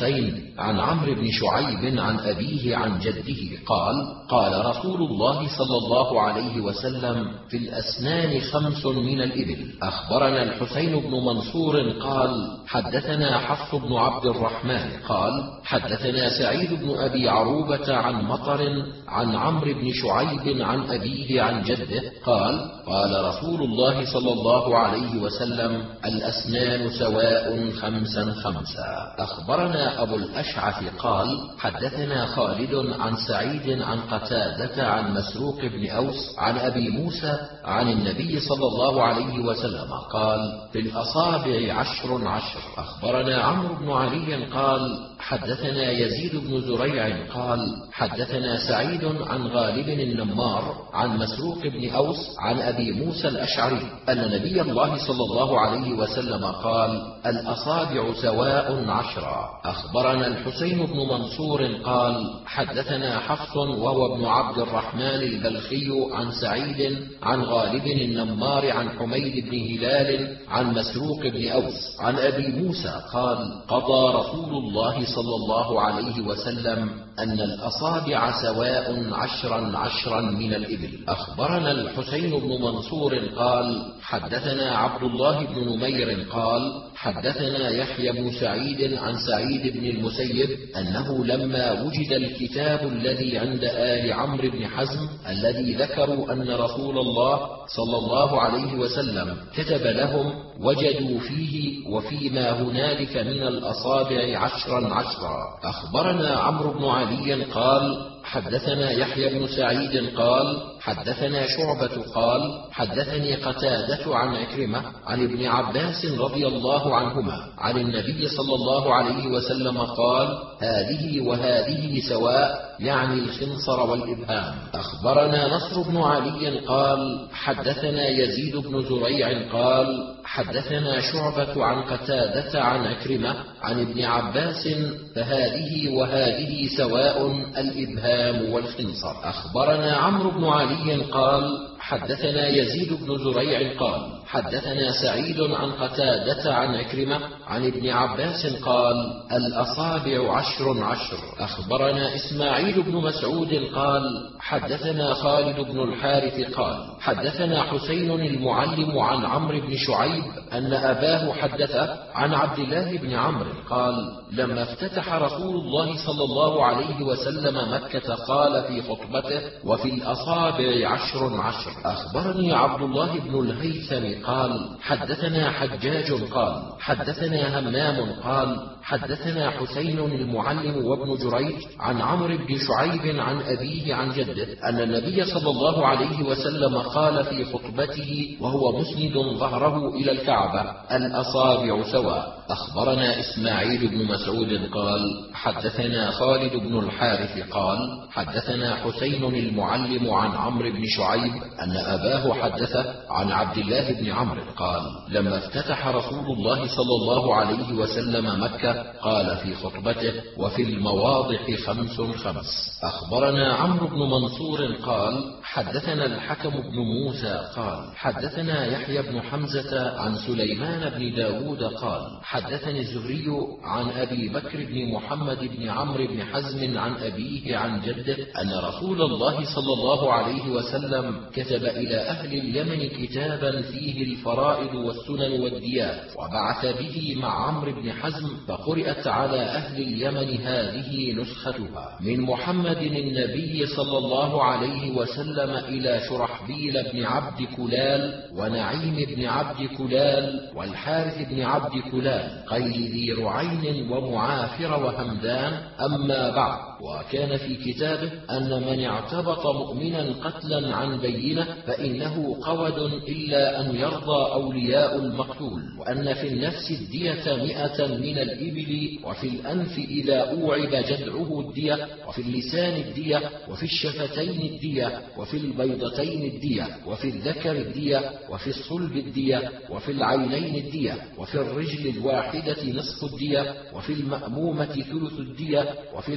عن عمرو بن شعيب عن أبيه عن جده قال قال رسول الله صلى الله عليه وسلم في الأسنان خمس من الإبل. أخبرنا الحسين بن منصور قال حدثنا حفص بن عبد الرحمن قال حدثنا سعيد بن أبي عروبة عن مطر عن عمرو بن شعيب عن أبيه عن جده قال قال رسول الله صلى الله عليه وسلم الأسنان سواء خمسا خمسا. أخبرنا أبو الأشعث قال حدثنا خالد عن سعيد عن قتادة عن مسروق بن أوس عن أبي موسى عن النبي صلى الله عليه وسلم قال في الأصابع عشر عشر. أخبرنا عمرو بن علي قال حدثنا يزيد بن زريع قال حدثنا سعيد عن غالب النمار عن مسروق بن أوس عن أبي موسى الأشعري أن نبي الله صلى الله عليه وسلم قال الأصابع سواء عشرا أخبرنا الحسين بن منصور قال حدثنا حفص وهو ابن عبد الرحمن البلخي عن سعيد عن غالب النمار عن حميد بن هلال عن مسروق بن أوس عن أبي موسى قال قضى رسول الله صلى الله عليه وسلم أن الأصابع سواء عشرا عشرا من الإبل. أخبرنا الحسين بن منصور قال حدثنا عبد الله بن نمير قال حدثنا يحيى بن سعيد عن سعيد بن المسيب أنه لما وجد الكتاب الذي عند آل عمرو بن حزم الذي ذكروا أن رسول الله صلى الله عليه وسلم كتب لهم وجدوا فيه وفيما هنالك من الأصابع عشرا عشرا. أخبرنا عمرو بن علي قال حدثنا يحيى بن سعيد قال حدثنا شعبة قال حدثني قتادة عن عكرمة عن ابن عباس رضي الله عنهما عن النبي صلى الله عليه وسلم قال هذه وهذه سواء يعني الخنصر والإبهام. أخبرنا نصر بن علي قال حدثنا يزيد بن زريع قال حدثنا شعبة عن قتادة عن عكرمة عن ابن عباس فهذه وهذه سواء الإبهام. والخنصر أخبرنا عمرو بن علي قال حدثنا يزيد بن زريع قال حدثنا سعيد عن قتادة عن عكرمة عن ابن عباس قال الأصابع عشر عشر. أخبرنا إسماعيل بن مسعود قال حدثنا خالد بن الحارث قال حدثنا حسين المعلم عن عمرو بن شعيب أن أباه حدث عن عبد الله بن عمرو قال لما افتتح رسول الله صلى الله عليه وسلم مكة قال في خطبته وفي الأصابع عشر عشر. أخبرني عبد الله بن الهيثم قال حدثنا حجاج قال حدثنا همام قال حدثنا حسين المعلم وابن جريج عن عمرو بن شعيب عن أبيه عن جده أن النبي صلى الله عليه وسلم قال في خطبته وهو مسند ظهره إلى الكعبة الأصابع سواء. أخبرنا إسماعيل بن مسعود قال حدثنا خالد بن الحارث قال حدثنا حسين المعلم عن عمرو بن شعيب أن أباه حدثه عن عبد الله بن عمرو قال لما افتتح رسول الله صلى الله عليه وسلم مكة قال في خطبته وفي المواضح خمس خمس أخبرنا عمرو بن منصور قال حدثنا الحكم بن موسى قال حدثنا يحيى بن حمزة عن سليمان بن داود قال حدثني الزهري عن أبي بكر بن محمد بن عمرو بن حزم عن أبيه عن جده أن رسول الله صلى الله عليه وسلم كتب إلى أهل اليمن كتابا فيه الفرائض والسنن والديات وبعث به مع عمرو بن حزم فقرأت على أهل اليمن هذه نسختها من محمد النبي صلى الله عليه وسلم إلى شرحبيل بن عبد كلال ونعيم بن عبد كلال والحارث بن عبد كلال قيل ذي رعين ومعافر وهمدان أما بعد. وكان في كتابه أن من اعتبط مؤمنا قتلا عن بينة فإنه قود إلا أن يرضى أولياء المقتول وأن في النفس الدية مئة من الإبل وفي الأنف إذا أوعب جدعه الدية وفي اللسان الدية وفي الشفتين الدية وفي البيضتين الدية وفي الذكر الدية وفي الصلب الدية وفي العينين الدية وفي الرجل الواحدة نصف الدية وفي المأمومة ثلث الدية وفي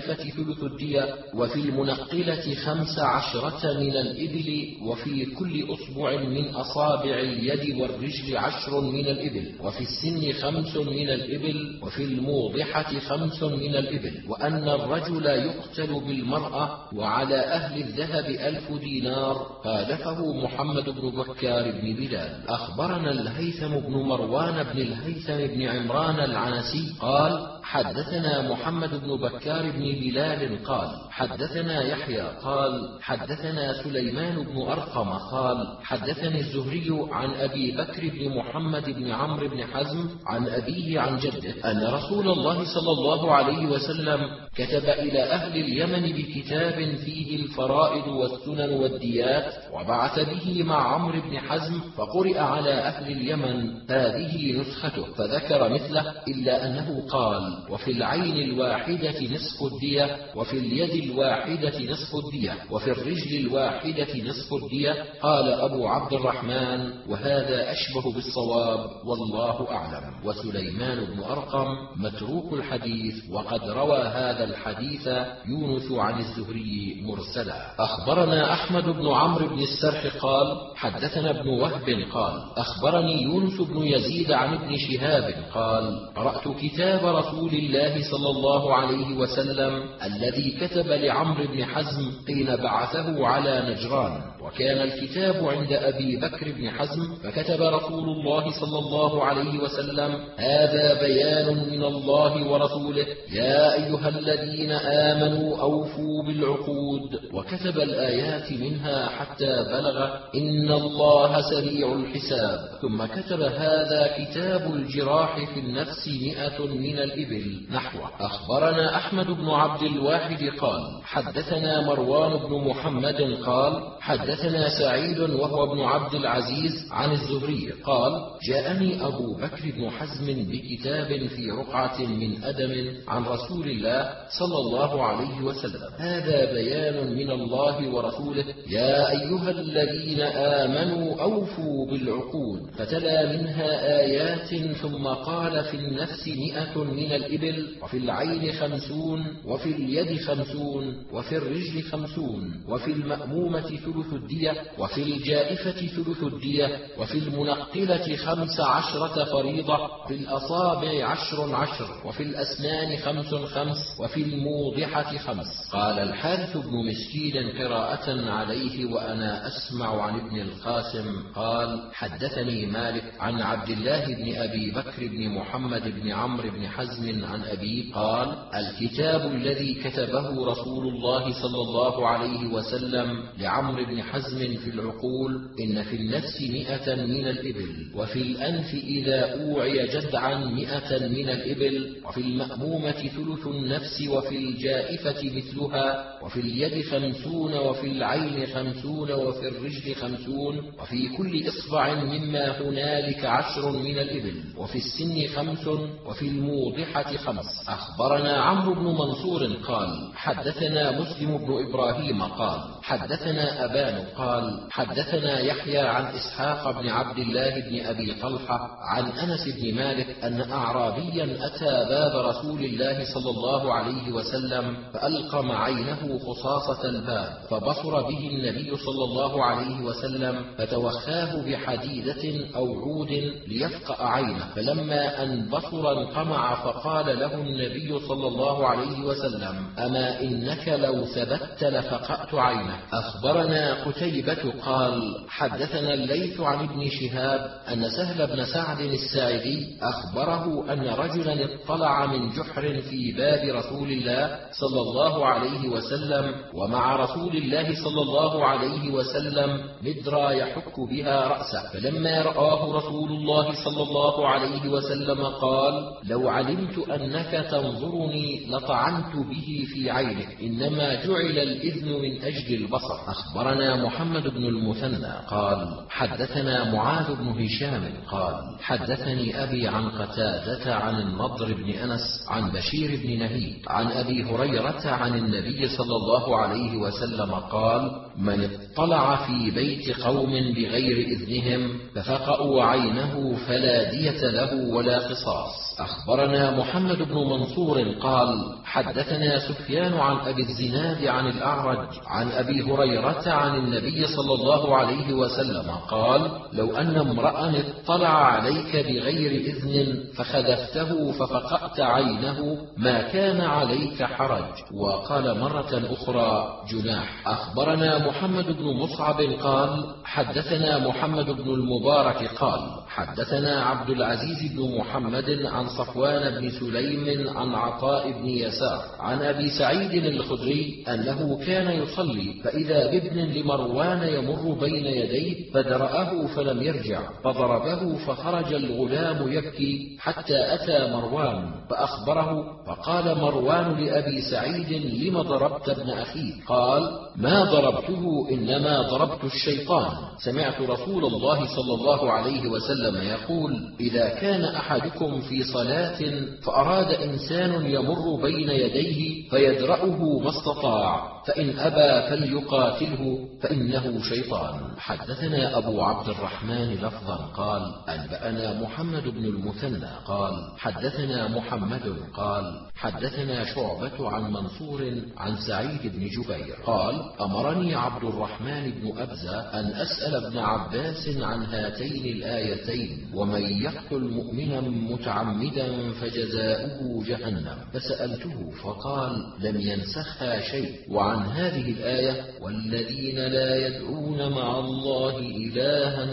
الجائفة ثلث الدية وفي المنقلة خمس عشرة من الإبل وفي كل أصبع من أصابع اليد والرجل عشر من الإبل وفي السن خمس من الإبل وفي الموضحة خمس من الإبل وأن الرجل يقتل بالمرأة وعلى أهل الذهب ألف دينار خالفه محمد بن بكار بن بلال. أخبرنا الهيثم بن مروان بن الهيثم بن عمران العنسي قال حدثنا محمد بن بكار بن بلال قال حدثنا يحيى قال حدثنا سليمان بن أرقم قال حدثني الزهري عن أبي بكر بن محمد بن عمرو بن حزم عن أبيه عن جده أن رسول الله صلى الله عليه وسلم كتب إلى أهل اليمن بكتاب فيه الفرائض والسنن والديات وبعث به مع عمرو بن حزم فقرئ على أهل اليمن هذه نسخته فذكر مثله إلا أنه قال وفي العين الواحدة نصف الدية وفي اليد الواحدة نصف الدية وفي الرجل الواحدة نصف الدية قال أبو عبد الرحمن وهذا أشبه بالصواب والله أعلم وسليمان بن أرقم متروك الحديث وقد روى هذا الحديث يونس عن الزهري مرسلا. أخبرنا أحمد بن عمرو بن السرح قال حدثنا ابن وهب قال أخبرني يونس بن يزيد عن ابن شهاب قال قرأت كتاب رسول الله صلى الله عليه وسلم الذي كتب لعمرو بن حزم حين بعثه على نجران. وكان الكتاب عند أبي بكر بن حزم فكتب رسول الله صلى الله عليه وسلم هذا بيان من الله ورسوله. يا أيها الذين آمنوا أوفوا بالعقود وكتب الآيات منها حتى بلغ إن الله سريع الحساب. ثم كتب هذا كتاب الجراح في النفس مئة من الإبل نحوه. أخبرنا أحمد بن عبد الواحد قال حدثنا مروان بن محمد قال حدثنا سعيد وهو ابن عبد العزيز عن الزهري قال جاءني أبو بكر بن حزم بكتاب في رقعة من أدم عن رسول الله صلى الله عليه وسلم. هذا بيان من الله ورسوله. يا أيها الذين آمنوا أوفوا بالعقود. فتلا منها آيات ثم قال في النفس مئة من الإبل وفي العين خمسون وفي اليد خمسون وفي الرجل خمسون وفي المأمومة ثلث الدية وفي الجائفة ثلث الدية وفي المنقلة خمس عشرة فريضة في الأصابع عشر عشر وفي الأسنان خمس خمس وفي الموضحة خمس. قال الحارث بن مسكين قراءة عليه وأنا أسمع عن ابن القاسم قال حدثني مالك عن عبد الله بن أبي بكر بن محمد بن عمرو بن حزم عن أبيه قال الكتاب الذي كتبه رسول الله صلى الله عليه وسلم لعمرو بن حزم في العقول إن في النفس مئة من الإبل وفي الأنف إذا أوعي جدعا مئة من الإبل وفي المأمومة ثلث النفس وفي الجائفة مثلها وفي اليد خمسون وفي العين خمسون وفي الرجل خمسون وفي كل إصبع مما هنالك عشر من الإبل وفي السن خمس وفي الموضحة خمس. أخبرنا عمرو بن منصور قال حدثنا مسلم بن إبراهيم قال حدثنا أبان قال حدثنا يحيى عن إسحاق بن عبد الله بن أبي طلحة عن أنس بن مالك أن أعرابيا أتى باب رسول الله صلى الله عليه وسلم فألقم عينه خصاصة الباب فبصر به النبي صلى الله عليه وسلم فتوخاه بحديدة أو عود ليفقأ عينه. فلما أن بصر انقمع فقال له النبي صلى الله عليه وسلم أما إنك لو ثبت لفقأت عينك أخبرنا قتيبة قال حدثنا الليث عن ابن شهاب أن سهل بن سعد الساعدي أخبره أن رجلا اطلع من جحر في باب رسول الله صلى الله عليه وسلم ومع رسول الله صلى الله عليه وسلم مدرى يحك بها رأسه. فلما رآه رسول الله صلى الله عليه وسلم قال لو علمت أنك تنظرني لطعنت به في عينك إنما جعل الإذن من أجل البصر. أخبرنا محمد بن المثنى قال حدثنا معاذ بن هشام قال حدثني أبي عن قتادة عن النضر بن أنس عن بشير بن نهيد عن أبي هريرة عن النبي صلى الله عليه وسلم قال من اطلع في بيت قوم بغير إذنهم ففقأوا عينه فلا دية له ولا قصاص. أخبرنا محمد بن منصور قال حدثنا سفيان عن أبي الزناد عن الأعرج عن أبي هريرة عن النبي صلى الله عليه وسلم قال لو أن امرأ اطلع عليك بغير إذن فخذفته ففقأت عينه ما كان عليك حرج. وقال مرة أخرى جناح. أخبرنا محمد بن مصعب قال حدثنا محمد بن المبارك قال حدثنا عبد العزيز بن محمد عن صفوان بن سليم عن عطاء بن يسار عن أبي سعيد الخدري أنه كان يصلي فإذا بابن لمروان يمر بين يديه فدرأه فلم يرجع فضربه فخرج الغلام يبكي حتى أتى مروان فأخبره فقال مروان لأبي سعيد لم ضربت ابن أخيك قال ما ضربته إنما ضربت الشيطان. سمعت رسول الله صلى الله عليه وسلم يقول إذا كان أحدكم في صلاة فأراد إنسان يمر بين يديه فيدرأه ما استطاع فإن أبى فليقاتله فإنه شيطان. حدثنا أبو عبد الرحمن لفظا قال أنبأنا محمد بن المثنى قال حدثنا محمد قال حدثنا شعبة عن منصور عن سعيد بن جبير قال أمرني عبد الرحمن بن أبزة أن أسأل ابن عباس عن هاتين الآيتين ومن يقتل مؤمنا متعمدا فجزاؤه جهنم. فسألته فقال لم ينسخها شيء. وعن هذه الآية والذين لا يدعون مع الله إلها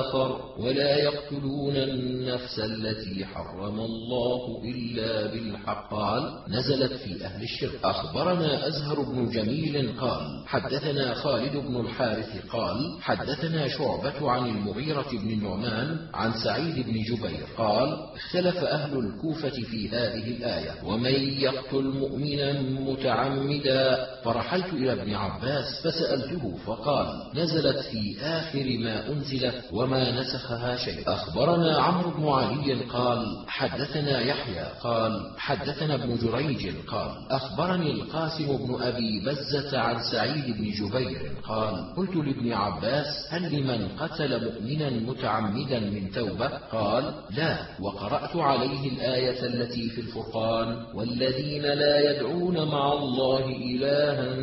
آخر ولا يقتلون النفس التي حرم الله إلا بالحق. قال نزلت في أهل الشرك. أخبرنا أزهر بن جميل قال حدثنا حدثنا خالد بن الحارث قال حدثنا شعبة عن المغيرة بن النعمان عن سعيد بن جبير قال اختلف أهل الكوفة في هذه الآية ومن يقتل مؤمنا متعمدا؟ فرحلت إلى ابن عباس فسألته فقال نزلت في آخر ما أنزلت وما نسخها شيء. أخبرنا عمرو بن علي قال حدثنا يحيى قال حدثنا ابن جريج قال أخبرني القاسم بن أبي بزة عن سعيد بن جبير قال قلت لابن عباس هل لمن قتل مؤمنا متعمدا من توبة؟ قال لا وقرأت عليه الآية التي في الفرقان والذين لا يدعون مع الله إلها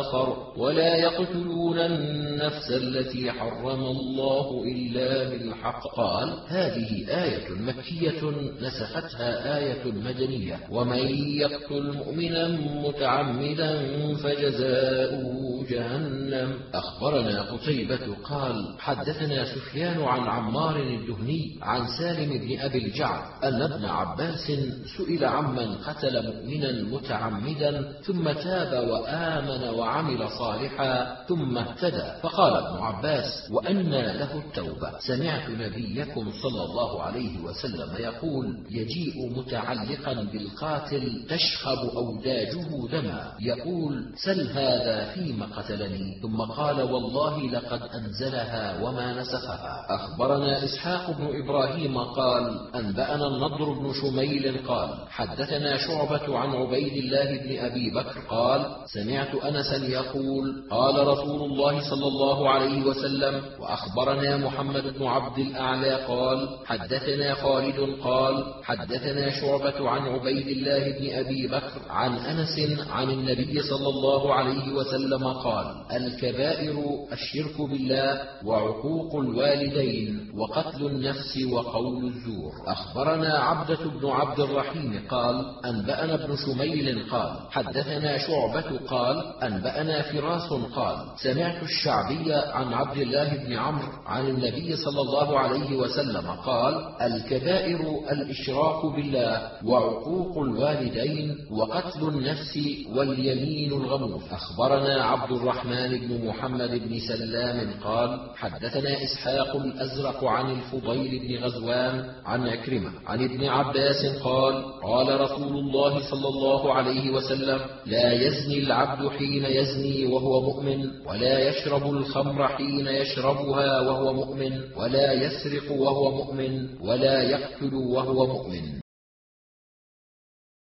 آخر ولا يقتلون النفس التي حرم الله إلا بالحق. قال هذه آية مكية نسختها آية مدنية ومن يقتل مؤمنا متعمدا فجزاؤه جهنم. أخبرنا قتيبة قال حدثنا سفيان عن عمار الدهني عن سالم بن أبي الجعد أن ابن عباس سئل عمن قتل مؤمنا متعمدا ثم تاب وآمن وعمل صالحا ثم اهتدى. فقال ابن عباس وأنى له التوبة. سمعت نبيكم صلى الله عليه وسلم يقول يجيء متعلقا بالقاتل تشخب أوداجه دما. يقول سل هذا فيما قتلني. ثم قال والله لقد أنزلها وما نسخها. أخبرنا إسحاق بن إبراهيم قال أنبأنا النضر بن شميل قال حدثنا شعبة عن عبيد الله بن أبي بكر قال سمعت أنسا يقول قال رسول الله صلى الله عليه وسلم وأخبرنا محمد بن عبد الأعلى قال حدثنا خالد قال حدثنا شعبة عن عبيد الله بن أبي بكر عن أنس عن النبي صلى الله عليه وسلم قال الكبائر الشرك بالله وعقوق الوالدين وقتل النفس وقول الزور. أخبرنا عبدة بن عبد الرحيم قال أنبأنا ابن شميل قال حدثنا شعبة قال أنبأنا فراس قال سمعت الشعبي عن عبد الله بن عمرو عن النبي صلى الله عليه وسلم قال الكبائر الإشراك بالله وعقوق الوالدين وقتل النفس واليمين الغموس. أخبرنا عبد الرحمن بن محمد بن سلام قال حدثنا إسحاق الأزرق عن الفضيل بن غزوان عن عكرمة عن ابن عباس قال قال رسول الله صلى الله عليه وسلم لا يزني العبد حين يزني وهو مؤمن ولا يشرب الخمر حين يشربها وهو مؤمن ولا يسرق وهو مؤمن ولا يقتل وهو مؤمن.